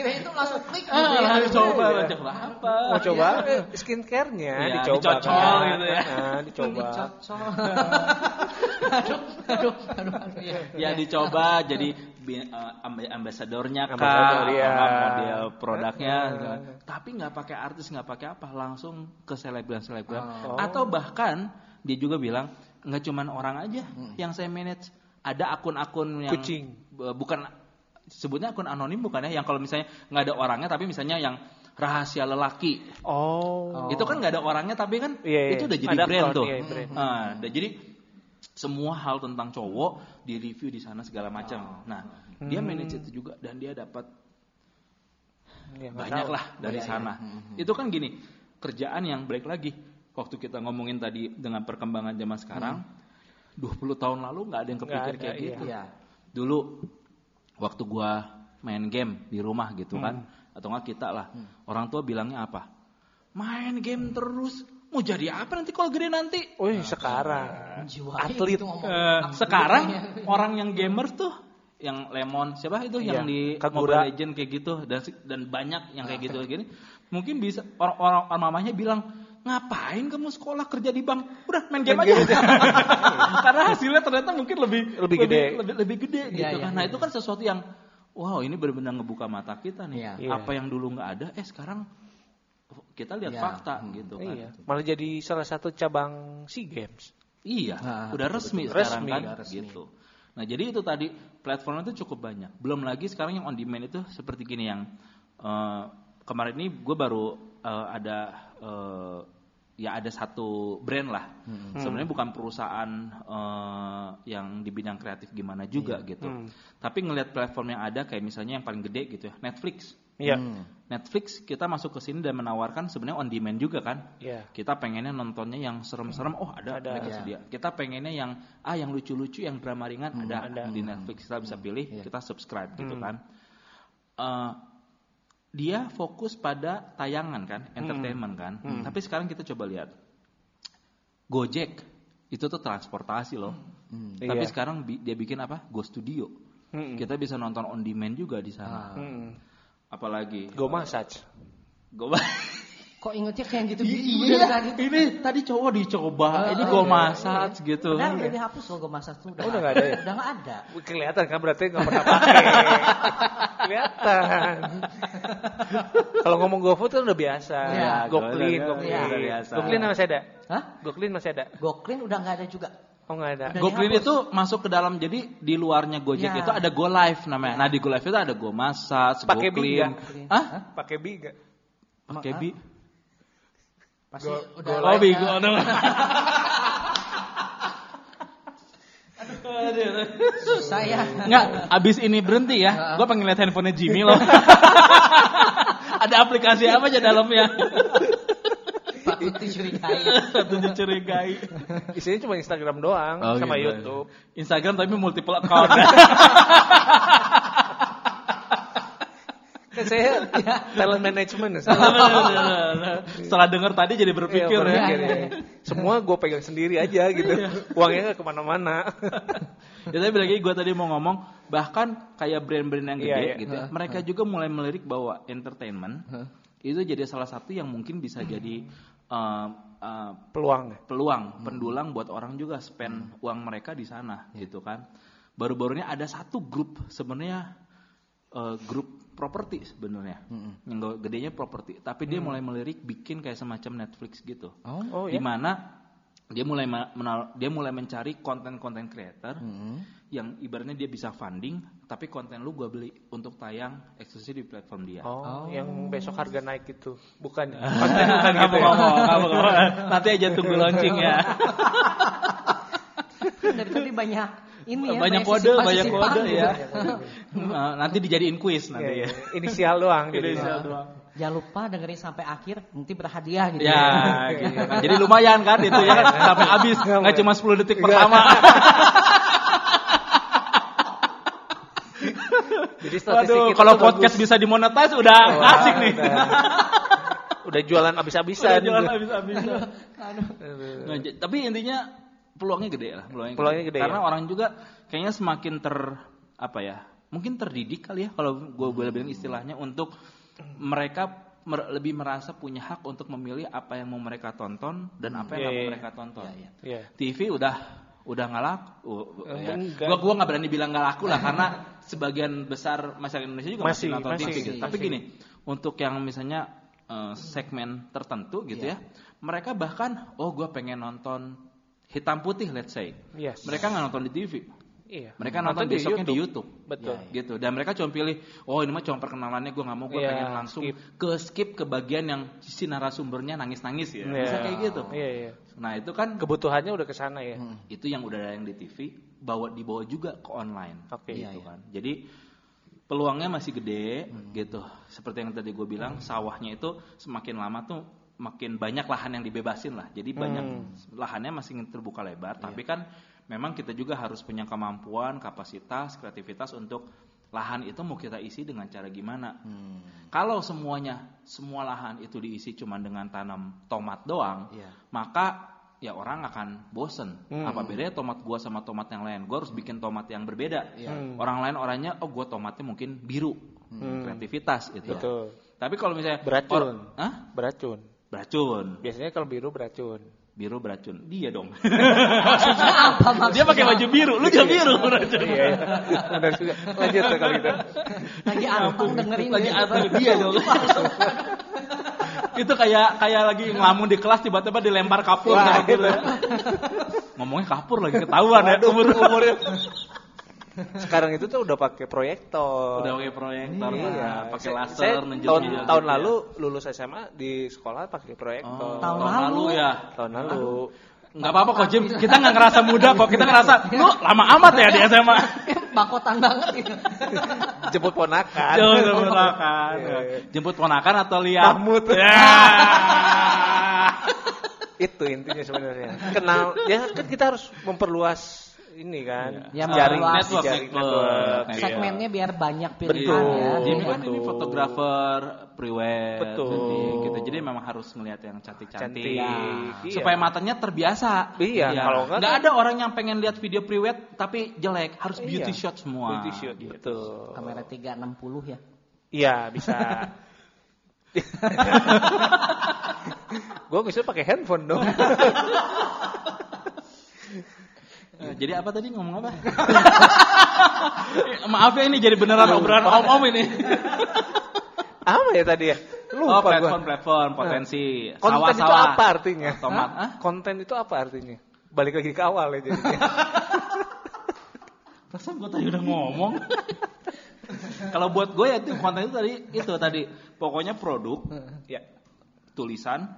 Pikirnya itu langsung klik gitu Ah, ya. langsung coba, Iya. langsung coba apa? Mau coba Iya. eh, skincare-nya Iya, dicoba dicocol kan. gitu ya. Nah, dicoba. Dicocol. aduh, aduh, aduh, aduh, ya. ya dicoba jadi amb- ambasadornya iya. apa model produknya gitu. tapi nggak pakai artis nggak pakai apa langsung ke selebgram selebgram Oh. atau bahkan dia juga bilang nggak cuman orang aja yang saya manage ada akun-akun yang Kucing. bukan sebutnya akun anonim bukan ya yang kalau misalnya nggak ada orangnya tapi misalnya yang rahasia lelaki Oh. itu kan nggak ada orangnya tapi kan Iya, iya. itu udah jadi Ada brand tuh iya, brand. Ah, dan jadi semua hal tentang cowok di review di sana segala macam. Nah, dia Hmm. manage itu juga dan dia dapat Ya, banyak tahu. lah dari Banyak, sana. Itu kan gini, kerjaan yang balik lagi. Waktu kita ngomongin tadi dengan perkembangan zaman sekarang, 20 tahun lalu nggak ada yang kepikir ada, kayak iya. gitu. Iya. Dulu waktu gua main game di rumah gitu Hmm. kan, atau nggak kita lah, orang tua bilangnya apa? Main game terus, mau jadi apa nanti kalau gede nanti? Wih, sekarang Menjiwai Atlet. gitu ngomong. Eh, sekarang orang yang gamers tuh yang lemon siapa itu yang Iya, di Kagura. Mobile Legend kayak gitu dan dan banyak yang kayak gitu gini mungkin bisa orang-orang orang mamanya bilang ngapain kamu sekolah kerja di bank udah main game Main aja game karena hasilnya ternyata mungkin lebih Lebih gede. lebih, lebih gede Iya, gitu kan nah iya. itu kan sesuatu yang wow ini benar-benar ngebuka mata kita nih. Iya. apa yang dulu nggak ada eh sekarang kita lihat Iya. fakta Hmm. gitu kan Iya, malah jadi salah satu cabang SEA Games. Iya, Nah, udah resmi betul. sekarang Resmi, kan, udah resmi. gitu. Nah jadi itu tadi platformnya itu cukup banyak. Belum lagi sekarang yang on demand itu seperti gini yang eh, kemarin ini gue baru eh, ada eh, ya ada satu brand lah. Sebenarnya bukan perusahaan eh, yang di bidang kreatif gimana juga gitu. Hmm. Tapi ngelihat platform yang ada kayak misalnya yang paling gede gitu ya Netflix. Iya. Hmm. Netflix kita masuk ke sini dan menawarkan sebenarnya on demand juga kan. Iya. Kita pengennya nontonnya yang serem-serem, oh ada, Ada. mereka Iya. sedia. Kita pengennya yang ah yang lucu-lucu, yang drama ringan ada, ada. di Netflix. Kita bisa pilih, Iya. kita subscribe gitu Hmm. kan. Eh, dia fokus pada tayangan kan, Hmm. entertainment kan. Tapi sekarang kita coba lihat, Gojek itu tuh transportasi loh. Hmm. Tapi Iya. sekarang bi- dia bikin apa? Go Studio. Mm-mm. Kita bisa nonton on demand juga di sana. Mm-mm. Apalagi Go massage. Go Kok ingetnya kayak gitu? Iya, ini tadi cowok dicoba, ini Ah, gue iya, massage gitu. Udah udah dihapus loh gue masak tuh. Oh, udah nggak ada ya? Udah nggak ada. Kelihatan kan berarti nggak pernah pakai. Kelihatan. Kalau ngomong GoFood kan udah biasa. Iya, GoClean, udah- GoClean. udah biasa. GoClean masih ada? Hah? GoClean masih ada? GoClean udah nggak ada juga. Oh nggak ada. Udah Go Clean dihapus. itu masuk ke dalam jadi di luarnya Gojek Ya. itu ada Go Live namanya. Ya. Nah di Go Live itu ada Go Massage, Go Pakai bi Clean. nggak? Hah? Pakai bi? Pakai bi? Pasti Go- udah Oh bi, live-nya. go Susah ya. Enggak, abis ini berhenti ya. Gue pengen lihat handphonenya Jimmy loh. ada aplikasi apa aja dalamnya? Patut dicurigai. Satu dicurigai. Isinya cuma Instagram doang Oh, sama gitu. YouTube. Instagram tapi multiple account. Saya talent management. Setelah denger tadi jadi berpikir Iya, ya. berpikir, ya. Semua gue pegang sendiri aja gitu. Uangnya nggak ke mana-mana. Ya tapi lagi gue tadi mau ngomong bahkan kayak brand-brand yang gede Iya, iya. gitu, ya, mereka juga mulai melirik bahwa entertainment itu jadi salah satu yang mungkin bisa jadi uh, uh, Peluang. peluang pendulang buat orang juga spend uang mereka di sana gitu kan. Baru-baru ini ada satu grup sebenarnya uh, grup properti sebenarnya yang go- gedenya properti, tapi dia mulai melirik bikin kayak semacam Netflix gitu Oh. Oh di ya. mana dia mulai menal- dia mulai mencari konten-konten creator Hmm. yang ibaratnya dia bisa funding, tapi konten lu gue beli untuk tayang eksklusif di platform dia. Oh, yang besok harga naik itu. Bukan. Konten bukan gitu ya. ngomong, kamu ngomong. Nanti aja tunggu launching ya. Dari tadi banyak ini ya. banyak kode, sisipan- banyak kode gitu. ya. Nah, nanti dijadiin Iya, nanti iya. ya. Inisial doang. Inisial doang. Jangan lupa dengerin sampai akhir, nanti berhadiah gitu. Ya, gitu kan. Jadi lumayan kan itu ya kan sampai habis nggak cuma 10 detik pertama. Jadi statistik Waduh, kalau podcast bagus. bisa dimonetize udah Wah, asik nih. Udah, udah jualan abis-abisan. Udah jualan habis-habisan. Aduh. Nah, tapi intinya peluangnya gede lah, peluangnya, Peluangnya gede, Karena ya? orang juga kayaknya semakin ter apa ya? Mungkin terdidik kali ya kalau gue boleh bilang istilahnya untuk mereka mer- lebih merasa punya hak untuk memilih apa yang mau mereka tonton dan apa yang Iya, nggak mau iya. mereka tonton. Iya. TV udah udah nggak laku. Eh, ya. enggak. Gua gua nggak berani bilang nggak laku lah karena sebagian besar masyarakat Indonesia juga masih, Masih, nonton masih, TV gitu. Tapi masih. gini, untuk yang misalnya eh, segmen tertentu gitu Iya. ya, mereka bahkan oh gue pengen nonton hitam putih let's say. Yes. Mereka nggak nonton di TV. Iya. Mereka nonton, besoknya di YouTube. Betul. Gitu. Dan mereka cuma pilih, oh ini mah cuma perkenalannya gue nggak mau, gue Iya, pengen langsung skip. ke skip ke bagian yang si narasumbernya nangis-nangis ya. Iya. Bisa kayak gitu. Iya, iya. Nah itu kan Kebutuhannya udah ke sana ya. itu yang udah ada yang di TV bawa dibawa juga ke online Oke. gitu Iya, iya. kan jadi peluangnya masih gede gitu seperti yang tadi gue bilang sawahnya itu semakin lama tuh makin banyak lahan yang dibebasin lah jadi banyak lahannya masih terbuka lebar tapi kan memang kita juga harus punya kemampuan kapasitas kreativitas untuk lahan itu mau kita isi dengan cara gimana kalau semuanya semua lahan itu diisi cuma dengan tanam tomat doang Iya. maka ya orang akan bosen. Hmm. Apa bedanya tomat gua sama tomat yang lain? Gua harus bikin tomat yang berbeda. Hmm. Orang lain orangnya, oh gua tomatnya mungkin biru, Hmm. kreativitas itu. Betul. Tapi kalau misalnya Beracun. or-? Beracun. Beracun. Biasanya kalau biru beracun. Biru beracun. Dia dong. Apa maksudnya? Dia pakai baju biru, lu juga biru beracun. Iya, iya. Benar juga. Lanjut tuh kalau gitu. Lagi anteng dengerin Lagi dia. anteng dia dong. itu kayak kayak lagi ngelamun di kelas tiba-tiba dilempar kapur Wah, gitu. Ngomongnya kapur lagi ketahuan ya umur umurnya. Sekarang itu tuh udah pakai proyektor. Udah pakai proyektor, Iya. nah, pakai laser, saya tahun tahun gitu ya. lalu lulus SMA di sekolah pakai Oh, proyektor. Tahun tahun lalu. lalu ya. Tahun lalu. Nggak apa-apa kok Jim, kita nggak ngerasa muda kok, kita ngerasa lu lama amat ya di SMA. Bakotan banget gitu. Jemput ponakan. Jemput ponakan, Iya, jemput ponakan atau lihat? Mahmud. Ya. Itu intinya sebenarnya. Kenal ya kan kita harus memperluas ini kan. Ya, jaring memperluas network, jaring network. network. Iya. Segmennya biar banyak Betul. pilihan ya. Jimmy kan Betul. ini fotografer pre-wed, Betul. gitu. Jadi memang harus melihat yang cantik-cantik, Cantik. Iya. supaya matanya terbiasa. Iya, kalau nggak nggak kan- ada orang yang pengen lihat video pre-wed tapi jelek, harus beauty Iya. shot semua. Beauty shoot, Gitu. betul. Kamera 360 ya. Iya bisa. Gue bisa pakai handphone dong. Eh, Jadi apa tadi ngomong apa? Eh, Maaf ya ini jadi beneran obrolan om-om ini. apa ya tadi ya? oh, Lupa gua. platform-platform potensi Konten itu sawah-sawah. apa artinya? Tomat? Hah? Konten itu apa artinya? Balik lagi ke awal ya jadinya. Perasaan gue tadi udah ngomong. Kalau buat gue ya itu konten itu tadi itu tadi pokoknya produk, ya. tulisan,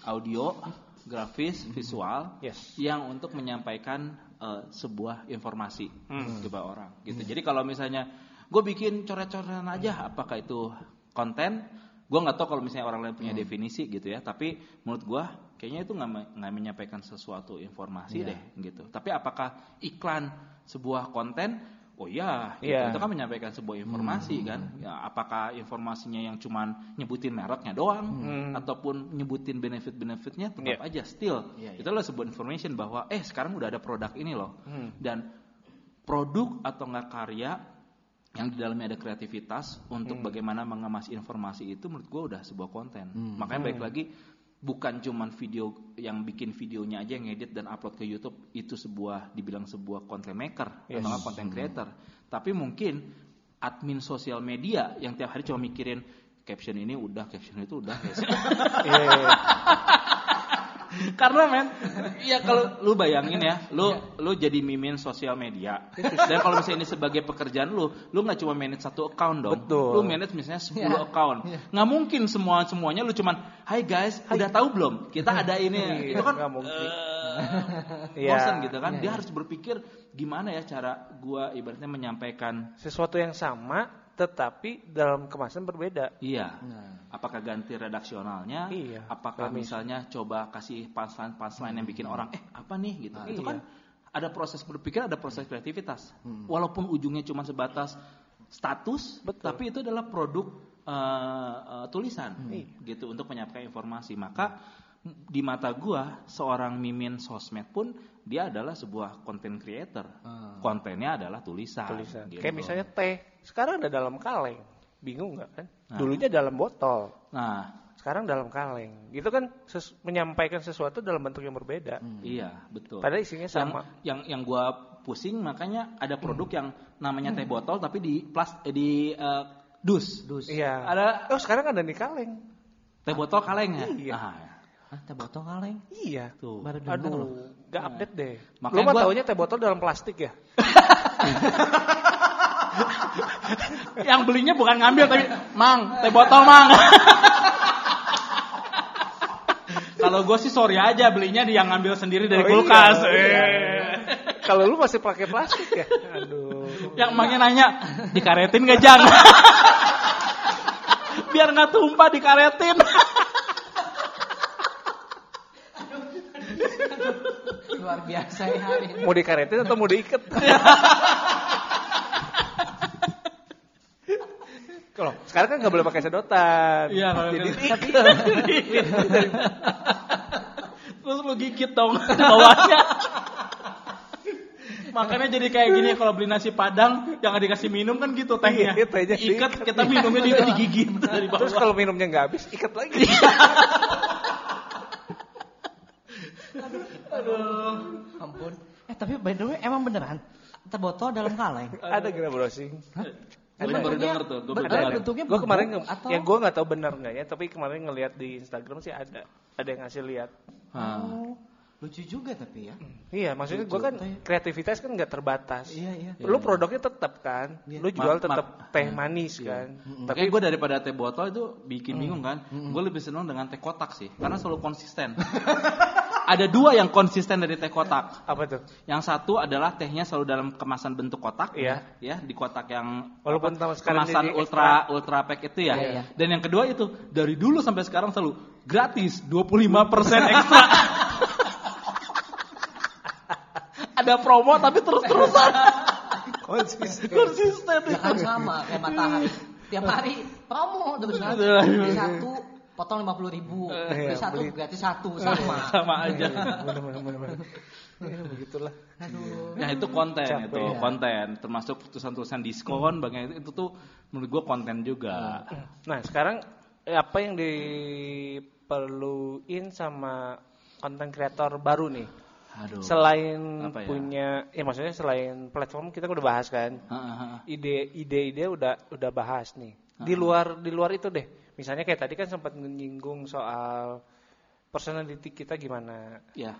audio, grafis, visual Yes. yang untuk menyampaikan eh, sebuah informasi Hmm. kepada orang gitu. Jadi kalau misalnya gue bikin coret-coretan aja, apakah itu konten? Gue nggak tahu kalau misalnya orang lain punya definisi gitu ya. Tapi menurut gue kayaknya itu nggak me- nggak menyampaikan sesuatu informasi Iya. deh gitu. Tapi apakah iklan sebuah konten? Oh iya, gitu. Iya. itu kan menyampaikan sebuah informasi kan. Ya, apakah informasinya yang cuman nyebutin mereknya doang Hmm. ataupun nyebutin benefit-benefitnya tetap Iya. aja still. Iya, iya. Itu adalah sebuah information bahwa eh sekarang udah ada produk ini loh. Hmm. Dan produk atau nggak karya yang di dalamnya ada kreativitas untuk Hmm. bagaimana mengemas informasi itu menurut gue udah sebuah konten. Makanya baik Hmm. lagi bukan cuman video yang bikin videonya aja yang edit dan upload ke YouTube itu sebuah dibilang sebuah content maker Yes. atau content creator. Tapi mungkin admin sosial media yang tiap hari cuma mikirin caption ini udah, caption itu udah. Iya, iya. Karena men, ya kalau lu bayangin ya, lu lu jadi mimin sosial media. Dan kalau misalnya ini sebagai pekerjaan lu, lu nggak cuma manage satu account dong. Betul. Lu manage misalnya 10 Iya. account. Nggak mungkin semua semuanya lu cuman, "Hai guys, udah tahu belum? Kita ada ini." Iya, Itu kan nggak mungkin. eh, Iya. bosan gitu kan. Iya, Dia iya. harus berpikir gimana ya cara gua ibaratnya menyampaikan Sesuatu yang sama tetapi dalam kemasan berbeda. Iya. Nah. Apakah ganti redaksionalnya? Iya. Apakah Remis. misalnya coba kasih punchline punchline yang bikin orang eh apa nih gitu. Nah, itu iya. kan ada proses berpikir, ada proses kreativitas. Walaupun ujungnya cuma sebatas status, Betul. tapi itu adalah produk eh, eh, tulisan Iya. gitu untuk menyampaikan informasi. Maka di mata gua seorang mimin sosmed pun dia adalah sebuah content creator. Ah. Kontennya adalah tulisan. tulisan. gitu. Kayak misalnya teh, sekarang ada dalam kaleng. Bingung nggak kan? Nah. Dulunya dalam botol, Nah, sekarang dalam kaleng. Gitu kan ses- menyampaikan sesuatu dalam bentuk yang berbeda. iya betul. Padahal isinya yang sama. yang yang gua pusing makanya ada produk yang namanya teh botol tapi di plas eh, di eh, dus. Dus. Iya. Ada Oh sekarang ada di kaleng. teh botol kaleng ya. Iya. Nah, Hah, teh botol kaleng. Iya. tuh. Baru dengar loh. Aduh, nggak update deh. Makanya Lu mah gua- taunya teh botol dalam plastik ya? Yang belinya bukan ngambil tapi mang teh botol mang. Kalau gue sih sorry aja belinya dia yang ngambil sendiri dari Oh, iya. kulkas. Iya. Eh. Kalau lu masih pakai plastik ya? Aduh. Yang mangnya nanya dikaretin gak jang? Biar nggak tumpah dikaretin. Luar biasa ya hari ini. Mau dikaretin atau mau diikat? Kalau sekarang kan nggak boleh pakai sedotan. Iya, kalau Jadi kan- Terus lu gigit dong bawahnya. Makanya jadi kayak gini kalau beli nasi padang jangan dikasih minum kan gitu tehnya. Iya, tehnya Ikat diikat. kita minumnya di digigit dari bawah. Terus kalau minumnya nggak habis, ikat lagi. Ampun. Eh tapi by the way emang beneran teh botol dalam kaleng. Ada gila browsing. Gue baru denger tuh, gue baru Betul, denger. bentuknya Gue kemarin atau ya gue nggak tahu benar nggak ya, tapi kemarin ngelihat di Instagram sih ada, ada yang ngasih lihat. Oh, lucu juga tapi ya. Iya, maksudnya gue kan kreativitas kan nggak terbatas. Iya iya. Lu produknya tetap kan, Iya. lu jual tetap teh manis kan. Tapi gue daripada teh botol itu bikin bingung kan. Gue lebih seneng dengan teh kotak sih, karena selalu konsisten. Ada dua yang konsisten dari teh kotak. Apa tuh? Yang satu adalah tehnya selalu dalam kemasan bentuk kotak, Iya. ya di kotak yang Walaupun sekarang kemasan ultra ultra pack itu ya. Iya, iya. Dan yang kedua itu dari dulu sampai sekarang selalu gratis 25% ekstra. Ada promo tapi terus-terusan Konsisten. konsisten. Ya kan sama kayak matahari. Tiap hari promo terus satu potong lima puluh ribu. Beli Iya, satu beli- gratis satu sama. Sama aja. Bener-bener. Ya, begitulah. Aduh. Ya itu konten Capek, itu ya. konten termasuk tulisan-tulisan diskon bagian itu, itu tuh menurut gua konten juga. Nah, sekarang eh, apa yang diperluin sama konten kreator baru nih? Aduh. Selain Apa ya? punya, ya maksudnya selain platform kita udah bahas kan. Heeh, heeh. Ide-ide udah udah bahas nih. Di luar di luar itu deh. Misalnya kayak tadi kan sempat menyinggung soal personality kita gimana. Ya.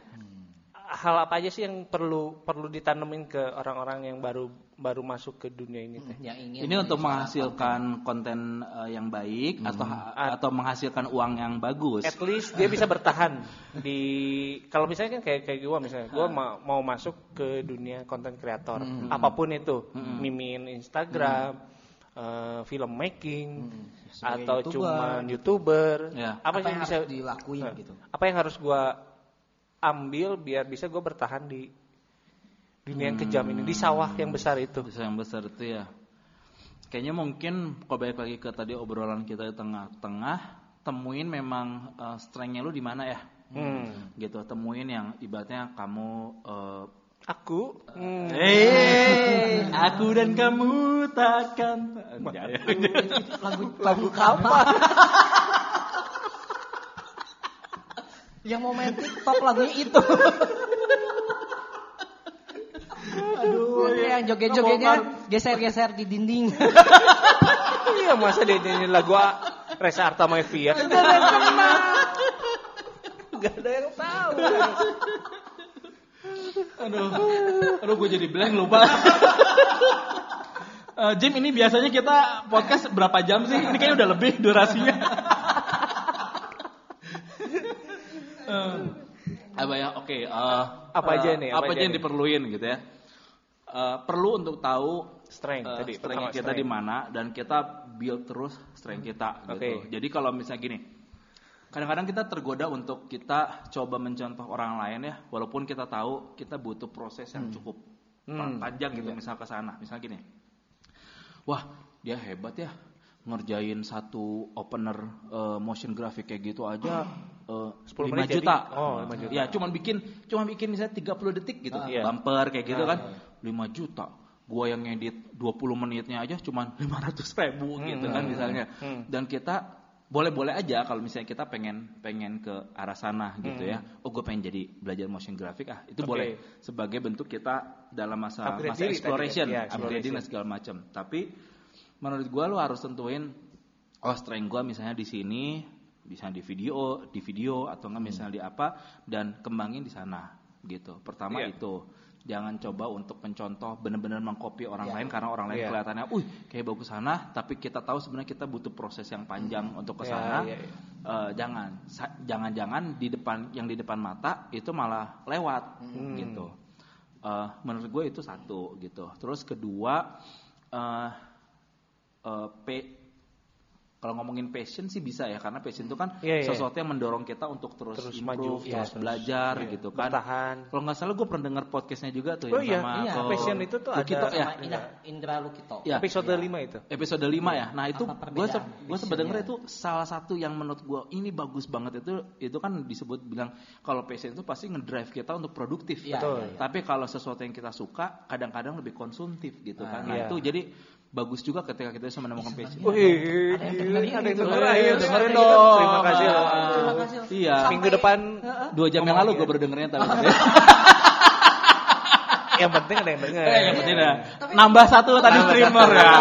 Hal apa aja sih yang perlu perlu ditanemin ke orang-orang yang baru baru masuk ke dunia ini teh? Yang ingin Ini untuk menghasilkan konten eh, yang baik atau atau menghasilkan uang yang bagus. At least dia bisa bertahan di kalau misalnya kan kayak kayak gua misalnya gua ma- mau masuk ke dunia konten kreator apa pun itu mimin Instagram eh, film making Sebagai atau YouTuber. cuman youtuber Ya. apa, apa yang yang bisa harus dilakuin Nah, gitu. apa yang harus gua ambil biar bisa gua bertahan di dunia yang kejam ini di sawah yang besar itu Bisa yang besar itu ya. Kayaknya mungkin kalau balik lagi ke tadi obrolan kita di tengah-tengah, temuin memang eh, strength-nya lu di mana ya. Hmm. Gitu, temuin yang ibaratnya kamu eh, aku hmm, Eh, aku dan kamu takkan. Lagu lagu apa? yang mau main TikTok lagunya itu. Aduh, yang joget-jogetnya geser-geser di dinding. iya masa dia nyanyi lagu Reza Artamevia Gak ada yang tahu. Aduh, aduh gue jadi blank lupa. Eh, Jim ini biasanya kita podcast berapa jam sih? Ini kayaknya udah lebih durasinya. Eh, apa ya? Oke. eh, Apa aja nih, Apa, apa aja aja yang nih? diperluin gitu ya? Eh, perlu untuk tahu Strength eh, tadi, strength kita di mana dan kita build terus strength kita gitu. Oke. Jadi kalau misalnya gini, kadang-kadang kita tergoda untuk kita coba mencontoh orang lain ya, walaupun kita tahu kita butuh proses yang cukup Hmm. panjang gitu misal ke sana. Misal gini. Wah, dia hebat ya ngerjain satu opener eh, motion graphic kayak gitu aja eh, 10 5 menit jadi- juta. oh, 5 juta. Ya, cuman bikin cuman bikin misalnya 30 detik gitu. Iya. Bumper kayak gitu kan. 5 juta. Gua yang ngedit 20 menitnya aja cuman 500 ribu gitu kan misalnya. Hmm. Dan kita boleh-boleh aja kalau misalnya kita pengen pengen ke arah sana gitu ya. Oh, gue pengen jadi belajar motion graphic ah. Itu Oke. boleh sebagai bentuk kita dalam masa Upgrade masa diri tadi exploration, kan? Iya, upgrading exploration. dan segala macam. Tapi menurut gua lu harus tentuin oh strength gua misalnya di sini, bisa di video, di video atau enggak misalnya di apa dan kembangin di sana gitu. Pertama Iya. itu jangan coba untuk mencontoh benar-benar mengcopy orang lain karena orang lain Iya. kelihatannya, "Uh, kayak bagus sana," tapi kita tahu sebenarnya kita butuh proses yang panjang untuk ke Iya, sana. iya, iya. Eh, jangan Sa- jangan-jangan di depan yang di depan mata itu malah lewat Hmm. gitu. Eh, menurut gue itu satu gitu. Terus kedua eh, pe- kalau ngomongin passion sih bisa ya karena passion itu kan Iya, iya. sesuatu yang mendorong kita untuk terus, Terus improve, maju, terus terus, belajar iya, gitu kan. bertahan. Kalau nggak salah gue pernah dengar podcastnya juga tuh Oh yang iya, sama iya, passion itu tuh Lukito ada- ya. Sama Indra, Indra Lukito. Ya. Episode Iya. 5 itu. episode 5 ya. Nah, itu gue perbedaan gue denger itu salah satu yang menurut gue ini bagus banget itu itu kan disebut bilang kalau passion itu pasti ngedrive kita untuk produktif. Iya, Betul. iya, iya. Tapi kalau sesuatu yang kita suka kadang-kadang lebih konsumtif gitu kan. Nah, Iya. itu jadi bagus juga ketika kita bisa menemukan passion. Wih, Ada yang ada yang dengerin dong. Terima kasih. loh. Terima kasih. Iya. Minggu depan Dua jam yang lalu gue baru dengernya tapi yang penting ada yang denger. eh, yang penting dah. nambah satu tadi streamer ya.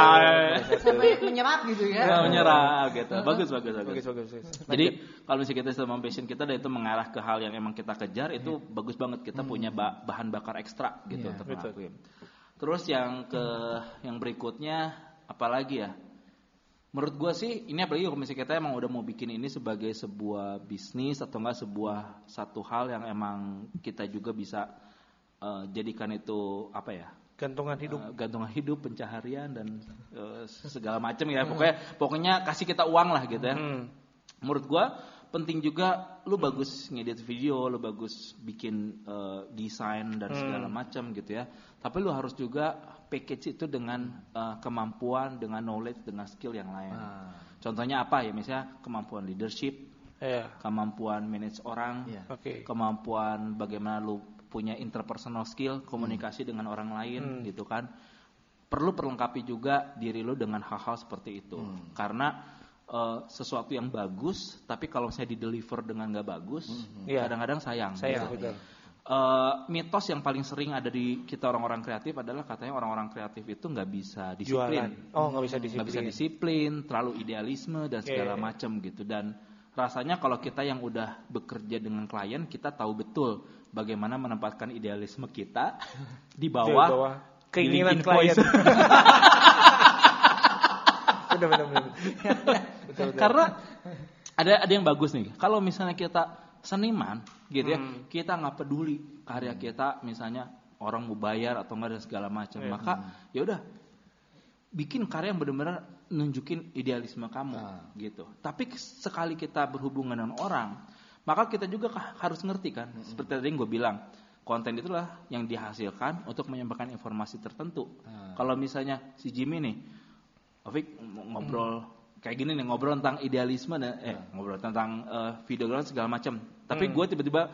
Sampai menyerap gitu ya. Nah, menyerah gitu. Bagus bagus bagus. Bagus bagus. bagus. Jadi kalau misalnya kita sama passion kita dan itu mengarah ke hal yang emang kita kejar itu bagus banget kita punya ba- bahan bakar ekstra gitu Iya, untuk betul. ngelakuin. Terus yang ke yang berikutnya apalagi ya? Menurut gua sih ini apalagi kalau misalnya kita emang udah mau bikin ini sebagai sebuah bisnis atau enggak sebuah satu hal yang emang kita juga bisa eh, jadikan itu apa ya? Gantungan hidup. Eh, gantungan hidup, pencaharian dan eh, segala macam ya. Pokoknya pokoknya kasih kita uang lah gitu ya. Hmm. Menurut gua penting juga lu bagus ngedit video, lu bagus bikin eh, desain dan segala macam gitu ya. Tapi lu harus juga package itu dengan eh, kemampuan, dengan knowledge, dengan skill yang lain. Ah. Contohnya apa ya? Misalnya kemampuan leadership, Iya. kemampuan manage orang, Iya. Oke. kemampuan bagaimana lu punya interpersonal skill, komunikasi dengan orang lain gitu kan. Perlu perlengkapi juga diri lu dengan hal-hal seperti itu. Karena eh, sesuatu yang bagus, tapi kalau saya di deliver dengan nggak bagus, Iya. kadang-kadang sayang. Sayang gitu. betul. Eh, mitos yang paling sering ada di kita orang-orang kreatif adalah katanya orang-orang kreatif itu nggak bisa disiplin Jualan. Oh, nggak bisa nggak disiplin. bisa disiplin, terlalu idealisme dan Iya, segala iya. macam gitu. Dan rasanya kalau kita yang udah bekerja dengan klien, kita tahu betul bagaimana menempatkan idealisme kita di Di bawah, bawah keinginan klien. benar benar benar. Betul betul. Karena ada ada yang bagus nih. Kalau misalnya kita seniman, gitu ya, Hmm. kita nggak peduli karya kita, misalnya orang mau bayar atau enggak dan segala macam, Iya. maka ya udah bikin karya yang benar-benar nunjukin idealisme kamu, Ah. gitu. Tapi sekali kita berhubungan dengan orang, maka kita juga harus ngerti kan, seperti tadi yang gue bilang. Konten itulah yang dihasilkan untuk menyampaikan informasi tertentu. Ah. Kalau misalnya si Jimmy nih, Ovik ngobrol kayak gini nih ngobrol tentang idealisme dan eh ngobrol tentang eh, videografi segala macam. Tapi gue tiba-tiba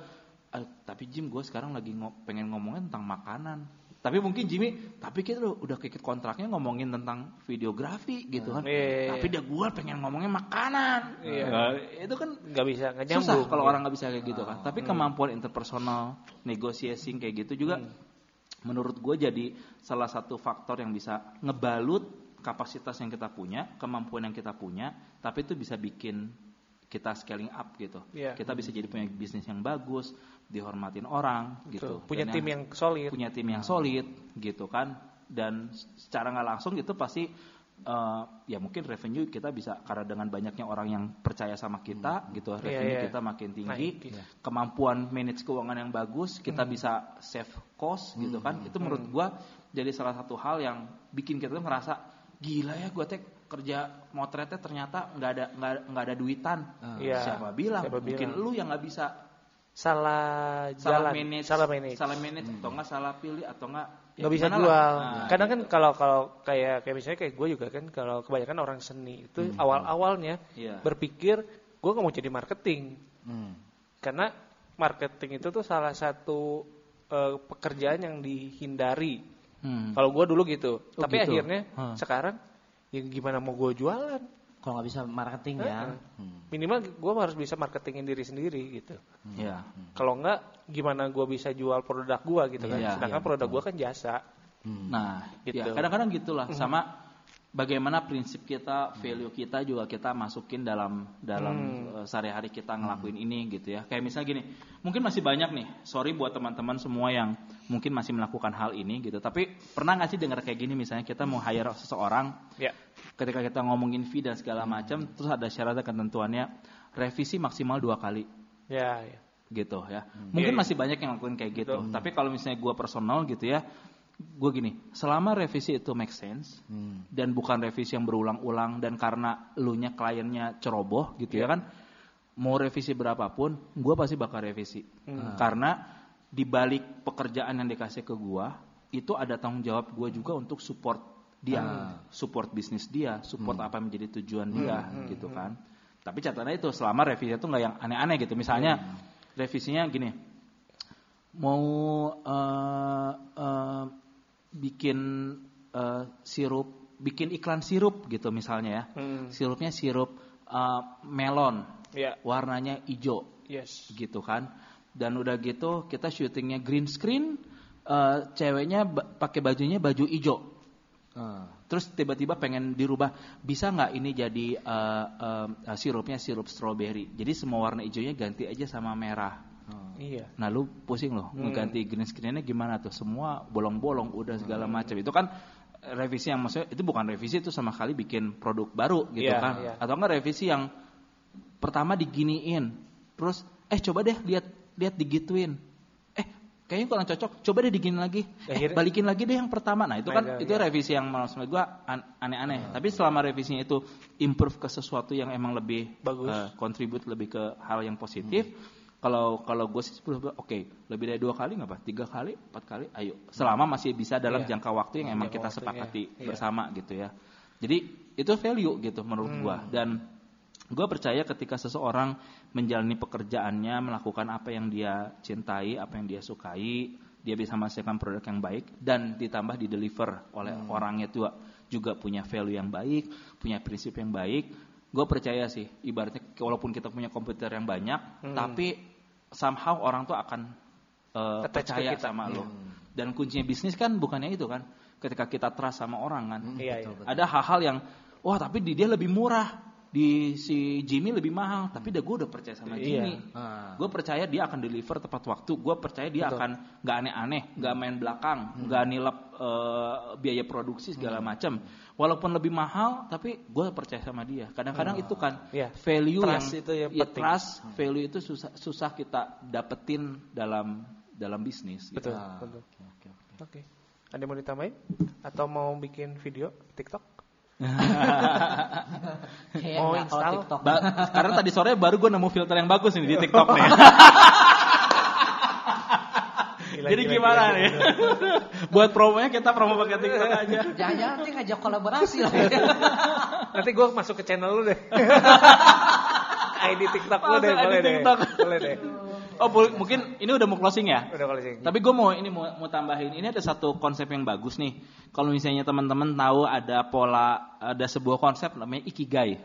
"Eh, tapi Jim gue sekarang lagi ngo- pengen ngomongin tentang makanan. Tapi mungkin Jimmy, tapi kita udah, udah keket kontraknya ngomongin tentang videografi gitu kan. Iya. Tapi dia gue pengen ngomongin makanan. Iya. Nah, itu kan nggak bisa nggak susah nyambung. kalau Iya. orang nggak bisa kayak gitu kan. Tapi kemampuan interpersonal, negotiasi kayak gitu juga menurut gue jadi salah satu faktor yang bisa ngebalut kapasitas yang kita punya, kemampuan yang kita punya, tapi itu bisa bikin kita scaling up gitu. Iya. Kita bisa jadi punya bisnis yang bagus, dihormatin orang gitu. Betul. Punya Dan tim yang solid. punya tim yang solid gitu kan. Dan secara nggak langsung itu pasti eh, ya mungkin revenue kita bisa karena dengan banyaknya orang yang percaya sama kita gitu, revenue iya. kita makin tinggi, Naik, iya. kemampuan manage keuangan yang bagus, kita bisa save cost gitu kan. Itu menurut gua jadi salah satu hal yang bikin kita tuh ngerasa gila ya gua teh kerja motretnya ternyata nggak ada nggak nggak ada duitan. Iya. Siapa bilang? Siapa Mungkin bilang. lu yang nggak bisa Salah salah jalan, manage, salah manage. salah manage atau nggak salah pilih atau nggak ya nggak bisa jual. lah. Nah, Kadang kan kalau kalau kayak kayak misalnya kayak gue juga kan kalau kebanyakan orang seni itu awal awalnya Iya. berpikir gue nggak mau jadi marketing Hmm. karena marketing itu tuh salah satu eh, pekerjaan yang dihindari. Hmm. Kalau gue dulu gitu, Oh, tapi gitu. akhirnya Hah. sekarang ya gimana mau gue jualan? Kalau nggak bisa marketing ya. Heeh. Hmm. Minimal gue harus bisa marketingin diri sendiri gitu. Iya. Kalau enggak, gimana gue bisa jual produk gue gitu kan? Iya, Sedangkan iya, produk gue kan jasa. Hmm. Nah, Gitu. ya kadang-kadang gitulah sama bagaimana prinsip kita, value kita juga kita masukin dalam dalam eh, sehari-hari kita ngelakuin ini gitu ya. Kayak misalnya gini, mungkin masih banyak nih. Sorry buat teman-teman semua yang mungkin masih melakukan hal ini gitu. Tapi pernah nggak sih dengar kayak gini misalnya kita mau hire seseorang Ya. ketika kita ngomongin fee dan segala macam, terus ada syarat dan ketentuannya revisi maksimal dua kali Ya, ya. gitu ya. Mungkin Iya, iya. masih banyak yang ngelakuin kayak gitu. Betul. Tapi kalau misalnya gue personal gitu ya, gue gini, selama revisi itu make sense Hmm. dan bukan revisi yang berulang-ulang dan karena elunya kliennya ceroboh gitu Iya. ya kan, mau revisi berapapun, gue pasti bakal revisi. Hmm. Karena di balik pekerjaan yang dikasih ke gue, itu ada tanggung jawab gue juga untuk support dia, support bisnis dia, support apa yang menjadi tujuan dia gitu kan. Tapi catatannya itu selama revisi itu nggak yang aneh-aneh gitu. Misalnya revisinya gini, mau eh, eh, bikin eh, sirup, bikin iklan sirup gitu misalnya ya. Hmm. Sirupnya sirup eh, melon, Ya. warnanya hijau Yes. gitu kan. Dan udah gitu kita syutingnya green screen, eh, ceweknya pakai bajunya baju hijau. Ah. Terus tiba-tiba pengen dirubah, bisa nggak ini jadi eh, eh, sirupnya sirup strawberry? Jadi semua warna hijaunya ganti aja sama merah. Iya. Nah lu pusing loh, mengganti green screennya gimana tuh? Semua bolong-bolong, udah segala macam. Itu kan revisi yang maksudnya itu bukan revisi itu sama kali bikin produk baru gitu Iya, kan? iya. Atau enggak revisi yang pertama diginiin, terus eh coba deh lihat lihat digituin, eh kayaknya kurang cocok, coba deh digini lagi, eh balikin lagi deh yang pertama. Nah itu kan itu, itu iya. revisi yang maksud gua an- aneh-aneh. Tapi selama revisinya itu improve ke sesuatu yang emang lebih Bagus. kontribut lebih ke hal yang positif. Kalau kalau gue sih sepuluh oke lebih dari dua kali nggak apa tiga kali empat kali ayo selama masih bisa dalam Iya. jangka waktu yang emang Jangka kita sepakati iya. bersama gitu ya jadi itu value gitu menurut Hmm. dan gue percaya ketika seseorang menjalani pekerjaannya melakukan apa yang dia cintai apa yang dia sukai dia bisa menghasilkan produk yang baik dan ditambah di deliver oleh Hmm. orangnya juga juga punya value yang baik punya prinsip yang baik gue percaya sih ibaratnya walaupun kita punya komputer yang banyak Hmm. tapi somehow orang tuh akan uh, Attach percaya kita. sama lo dan kuncinya bisnis kan bukannya itu kan ketika kita trust sama orang kan Iya, iya. ada hal-hal yang wah tapi di dia lebih murah di si Jimmy lebih mahal tapi dah gue udah percaya sama Iya. Jimmy Ah. gue percaya dia akan deliver tepat waktu gue percaya dia akan nggak aneh-aneh nggak main belakang nggak nilap eh, biaya produksi segala macam walaupun lebih mahal tapi gue percaya sama dia kadang-kadang itu kan Iya. value Trust yang itu yang ya, penting. trust value itu susah susah kita dapetin dalam dalam bisnis gitu. Betul, Ah, betul. Oke, oke, oke. Oke. Ada yang mau ditambahin? Atau mau bikin video TikTok? Kayaknya Mau install? TikTok. Ba- karena tadi sore baru gue nemu filter yang bagus nih di TikTok nih. Gila, Jadi gila, gimana gila, nih? gila. Buat promonya kita promo pakai TikTok aja. Jangan-jangan nanti ngajak kolaborasi lah. Nanti gue masuk ke channel lu deh. ID TikTok lu deh, boleh deh. Boleh deh. Oh, boleh- mungkin ini udah mau closing ya? Udah sih. Tapi gue mau ini mau, mau tambahin. Ini ada satu konsep yang bagus nih. Kalau misalnya teman-teman tahu ada pola, ada sebuah konsep namanya ikigai.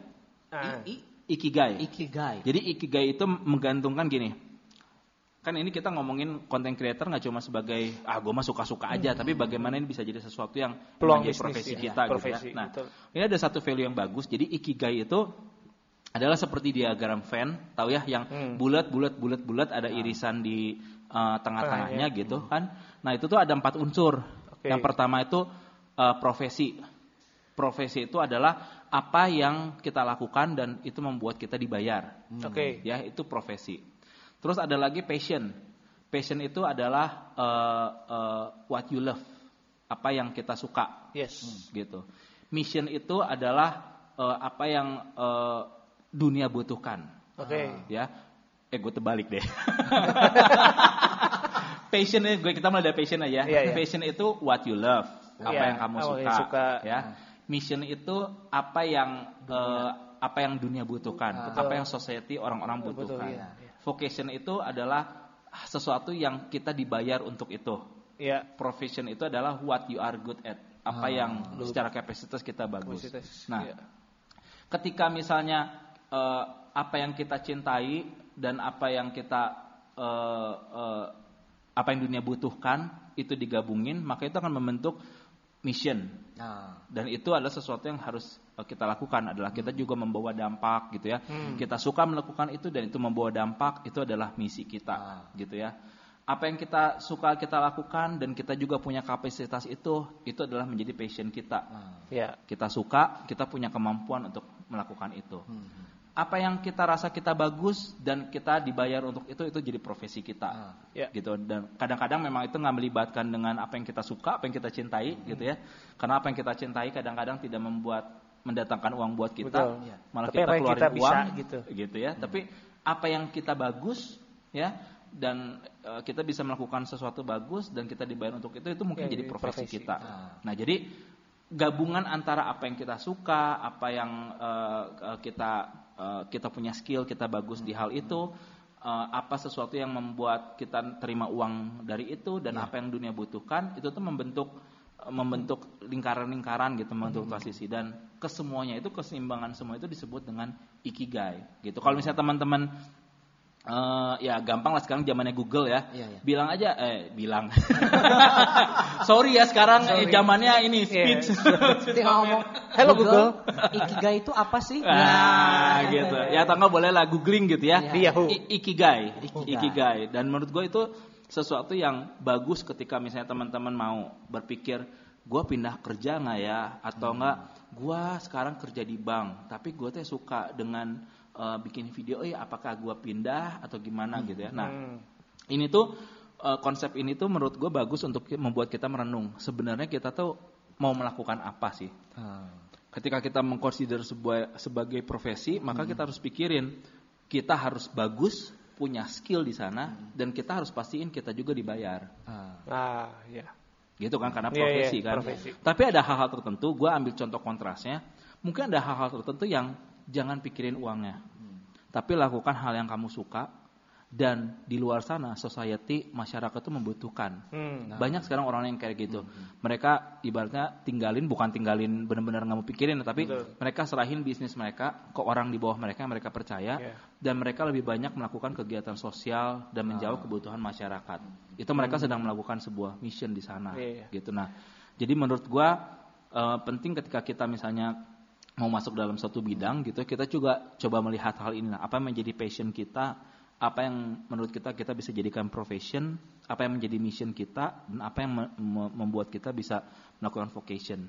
Ah. I- Ikigai. Ikigai. Jadi ikigai itu menggantungkan gini. Kan ini kita ngomongin content creator nggak cuma sebagai ah gue mah suka-suka aja, tapi bagaimana ini bisa jadi sesuatu yang Hmm. Peluang bisnis, profesi ya. kita Profesi, gitu ya. Nah, betul. ini ada satu value yang bagus. Jadi ikigai itu adalah seperti diagram Venn, tahu ya yang Hmm. bulat bulat bulat bulat ada irisan di uh, tengah-tengahnya gitu kan. Nah, itu tuh ada empat unsur. Oke. Yang pertama itu uh, profesi. Profesi itu adalah apa yang kita lakukan dan itu membuat kita dibayar. Oke. Ya, itu profesi. Terus ada lagi passion. Passion itu adalah uh, uh, what you love. Apa yang kita suka Yes. gitu. Mission itu adalah eh, apa yang eh, dunia butuhkan, Oke. ya. Eh gue terbalik deh. passion gue kita mulai dari passion aja. Iya, iya. Passion itu what you love, apa Iya, yang kamu apa suka, yang suka. ya. Mission itu apa yang eh, apa yang dunia butuhkan, apa yang society orang-orang Ah. Betul, butuhkan. iya. Vocation itu adalah sesuatu yang kita dibayar untuk itu Iya. profession itu adalah what you are good at apa yang secara kapasitas kita bagus. Kapasitas, Nah, iya. ketika misalnya eh, apa yang kita cintai dan apa yang kita eh, eh, apa yang dunia butuhkan itu digabungin, maka itu akan membentuk mission. Nah, Dan itu adalah sesuatu yang harus kita lakukan adalah kita juga membawa dampak gitu ya. Kita suka melakukan itu dan itu membawa dampak itu adalah misi kita gitu ya. Apa yang kita suka kita lakukan dan kita juga punya kapasitas itu itu adalah menjadi passion kita. Iya. Kita suka, kita punya kemampuan untuk melakukan itu. Apa yang kita rasa kita bagus dan kita dibayar untuk itu itu jadi profesi kita. Ya. Gitu dan kadang-kadang memang itu nggak melibatkan dengan apa yang kita suka, apa yang kita cintai gitu ya. Karena apa yang kita cintai kadang-kadang tidak membuat mendatangkan uang buat kita, Betul. malah Tapi kita apa yang keluarin kita bisa uang gitu. gitu ya. Tapi apa yang kita bagus ya dan eh, kita bisa melakukan sesuatu bagus dan kita dibayar untuk itu itu mungkin Ya, jadi profesi, profesi. kita. Nah, jadi gabungan antara apa yang kita suka, apa yang eh, kita eh, kita punya skill, kita bagus di hal itu, eh, apa sesuatu yang membuat kita terima uang dari itu dan apa yang dunia butuhkan, itu tuh membentuk eh, membentuk lingkaran-lingkaran gitu, membentuk transisi dan kesemuanya itu keseimbangan semua itu disebut dengan ikigai gitu. Kalau misalnya teman-teman eh, ya gampang lah sekarang zamannya Google ya. Iya, iya. Bilang aja eh bilang. Sorry ya sekarang eh, zamannya ini Iya. speech. Dia ngomong, Hello, Google. Ikigai itu apa sih? Nah, gitu. Ya atau nggak boleh lah googling gitu ya. Iya. I- ikigai. Ikigai. ikigai. Dan menurut gue itu sesuatu yang bagus ketika misalnya teman-teman mau berpikir, gue pindah kerja nggak ya? Atau Hmm. nggak, gue sekarang kerja di bank, tapi gue tuh suka dengan eh, bikin video, eh apakah gue pindah atau gimana gitu ya? Nah, Hmm. ini tuh eh, konsep ini tuh menurut gue bagus untuk membuat kita merenung. Sebenarnya kita tuh mau melakukan apa sih? Ah. Ketika kita mengkonsider sebuah sebagai profesi, maka kita harus pikirin kita harus bagus, punya skill di sana dan kita harus pastiin kita juga dibayar. Ah. Ah, ya. Gitu kan karena Iya, profesi iya, kan. profesi. Tapi ada hal-hal tertentu, gue ambil contoh kontrasnya. Mungkin ada hal-hal tertentu yang jangan pikirin uangnya. Tapi lakukan hal yang kamu suka dan di luar sana society masyarakat itu membutuhkan. Hmm. Banyak sekarang orang yang kayak gitu. Mereka ibaratnya tinggalin bukan tinggalin benar-benar nggak mau pikirin, tapi Betul. mereka serahin bisnis mereka ke orang di bawah mereka yang mereka percaya Iya. dan mereka lebih banyak melakukan kegiatan sosial dan menjawab kebutuhan masyarakat. Itu mereka sedang melakukan sebuah mission di sana, iya. gitu. Nah, jadi menurut gua eh, penting ketika kita misalnya mau masuk dalam suatu bidang gitu, kita juga coba melihat hal ini. Nah, apa yang menjadi passion kita, apa yang menurut kita kita bisa jadikan profession, apa yang menjadi mission kita, dan apa yang me- me- membuat kita bisa melakukan vocation,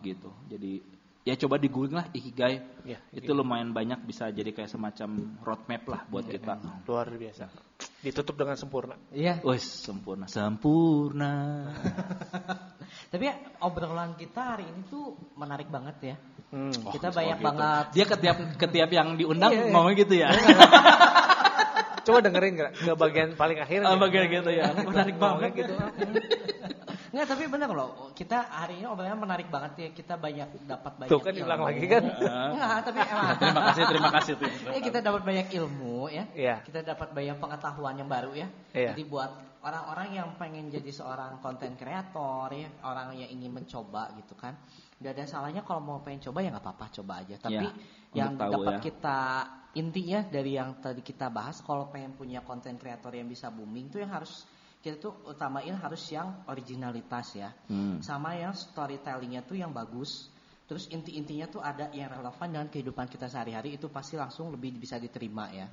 gitu. Jadi ya coba di googling lah ikigai, Ya, itu lumayan banyak bisa jadi kayak semacam roadmap lah buat kita. Luar biasa. Ditutup dengan sempurna. Iya. Wes sempurna, sempurna. Tapi ya, obrolan kita hari ini tuh menarik banget ya. Hmm. kita Oh, banyak gitu. banget. Dia ketiap ketiap yang diundang Iya, iya. ngomong gitu ya. Coba dengerin nggak ke bagian paling akhir? Nggak? bagian gitu ya. Menarik banget gitu. Nggak, tapi bener loh. Kita hari ini obrolan menarik banget ya. Kita banyak dapat banyak Tuh kan ilmu. lagi kan? Nggak, tapi emang. terima kasih, terima kasih. Ya, kita dapat banyak ilmu ya. Iya. Kita dapat banyak pengetahuan yang baru ya. Iya. Jadi buat orang-orang yang pengen jadi seorang konten kreator ya, orang yang ingin mencoba gitu kan. Gak ada salahnya kalau mau pengen coba ya nggak apa-apa coba aja. Tapi Iya, yang untuk tahu dapat ya. kita intinya dari yang tadi kita bahas kalau pengen punya konten kreator yang bisa booming tuh yang harus kita tuh utamain harus yang originalitas ya. Hmm. Sama yang storytellingnya tuh yang bagus. terus inti-intinya tuh ada yang relevan dengan kehidupan kita sehari-hari itu pasti langsung lebih bisa diterima ya.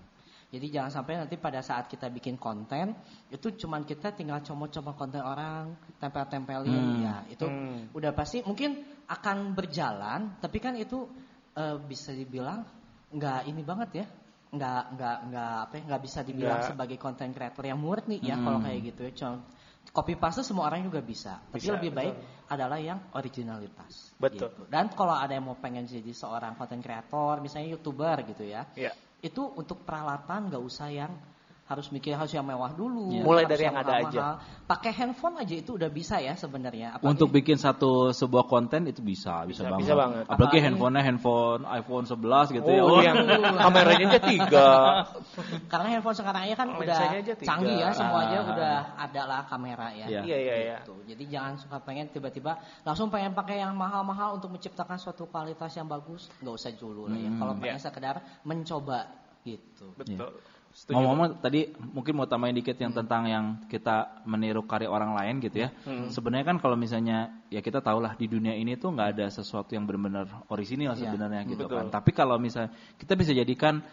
Jadi jangan sampai nanti pada saat kita bikin konten itu cuman kita tinggal comot-comot konten orang, tempel-tempelin Hmm. ya. Itu Hmm. udah pasti mungkin akan berjalan, tapi kan itu eh, bisa dibilang nggak ini banget ya. Nggak nggak nggak apa ya, nggak bisa dibilang Nggak. sebagai konten creator yang murni ya Hmm. kalau kayak gitu ya. Cuma copy paste semua orang juga bisa. Tapi Bisa, lebih baik betul. adalah yang originalitas. Betul. gitu. Dan kalau ada yang mau pengen jadi seorang konten creator, misalnya youtuber gitu ya, Ya. itu untuk peralatan nggak usah yang harus mikir harus yang mewah dulu. Iya. Mulai dari yang ada aja. mahal-mahal. Pakai handphone aja itu udah bisa ya sebenarnya. Apalagi- Untuk bikin satu sebuah konten itu bisa, bisa, Bisa, banget. bisa banget. Apalagi Apalagi- handphonenya handphone iPhone 11 gitu ya. Oh, yang kameranya aja tiga. karena handphone sekarang aja kan udah aja tiga. canggih ya, semuanya Ah. udah ada lah kamera ya. Iya. Iya, iya, iya. Gitu. Jadi jangan suka pengen tiba-tiba langsung pengen pakai yang mahal-mahal untuk menciptakan suatu kualitas yang bagus, nggak usah dulu lah ya. Hmm, Kalau iya. pengen sekedar mencoba gitu. Betul. Setuju. Ngomong-ngomong tadi mungkin mau tambahin dikit yang tentang yang kita meniru karya orang lain gitu ya. Hmm. Sebenarnya kan kalau misalnya ya kita tahu lah di dunia ini tuh nggak ada sesuatu yang benar-benar orisinal Iya, sebenarnya gitu betul. kan. Tapi kalau misalnya kita bisa jadikan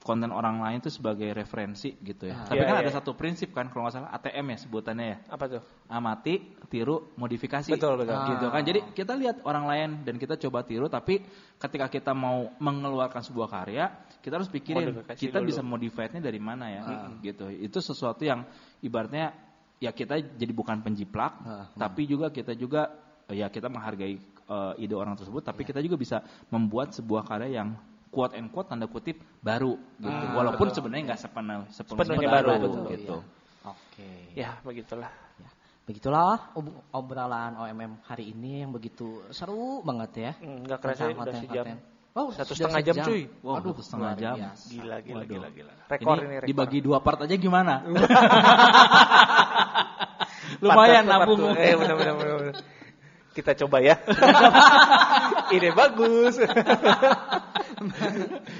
konten orang lain itu sebagai referensi gitu ya. Ah. Tapi Iya, kan iya, ada iya. satu prinsip kan kalau nggak salah ATM ya sebutannya ya. Apa tuh? Amati, tiru, modifikasi. Betul, betul. Gitu Ah. kan. Jadi kita lihat orang lain dan kita coba tiru tapi ketika kita mau mengeluarkan sebuah karya, kita harus pikirin Modifikasi kita dulu. bisa modify-nya dari mana ya. Gitu. Itu sesuatu yang ibaratnya ya kita jadi bukan penjiplak, Ah. tapi juga kita juga ya kita menghargai eh, ide orang tersebut, tapi kita juga bisa membuat sebuah karya yang quote and quote tanda kutip baru gitu. Ah, Walaupun betul. sebenarnya nggak sepenuh, Sepenuhnya sepenuhnya baru, baru, betul, gitu. iya. Oke. Ya, begitulah. Ya. Begitulah ob- obrolan OMM hari ini yang begitu seru banget ya. Hmm, nggak kerasa Tentang udah sejam. Oh, Satu setengah jam, sejam. cuy. Wow, Aduh, satu setengah jam. biasa. Gila, gila, Waduh. gila, gila. Rekor ini, rekor. dibagi dua part aja gimana? Lumayan nabung. Eh, benar, benar, benar, benar. Kita coba ya. Ide bagus.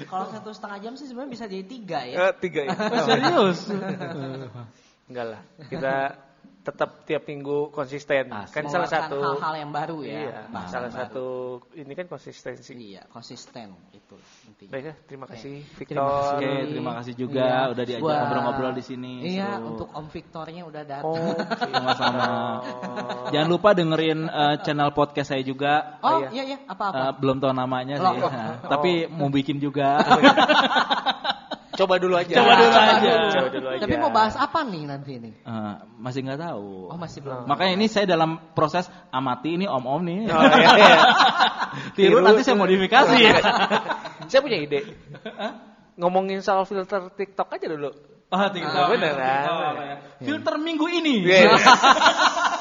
Kalau satu setengah jam sih sebenarnya bisa jadi tiga ya. Eh, Tiga ya. Serius? Enggak lah. Kita tetap tiap minggu konsisten. Ah, kan salah satu hal-hal yang baru ya. Iya, Bahan salah baru. satu ini kan konsistensi. Iya, konsisten itu intinya. Baik ya, terima kasih Terima Victor. kasih. Oke, terima kasih juga Iya, udah diajak ngobrol-ngobrol di sini. Iya, Seru. untuk Om Victornya udah datang. Oh, sama-sama. Jangan lupa dengerin eh, channel podcast saya juga. Oh, iya. iya iya, apa-apa? Eh, belum tahu namanya Loh, sih, oh. Nah, tapi mau bikin juga. Coba dulu aja. Coba dulu aja. Coba dulu aja. Tapi mau bahas apa nih nanti nih? Eh, masih nggak tahu. Oh, masih belum. Makanya ini saya dalam proses amati ini om-om nih. Oh, iya, iya. Tiru Tiru. nanti saya modifikasi ya. Saya punya ide. Ngomongin soal filter TikTok aja dulu. Oh, TikTok. Ah, beneran. TikTok, ya. Filter minggu ini. Iya.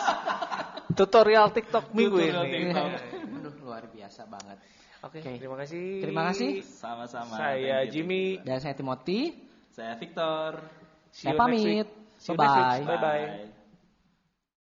Tutorial TikTok minggu Tutorial ini. TikTok. Aduh, luar biasa banget. Oke, Oke. terima kasih. Terima kasih. Sama-sama. Saya Thank you. Jimmy. Dan saya Timothy. Saya Victor. See you Saya next week. pamit. See you next week. Bye-bye. Bye-bye. Bye.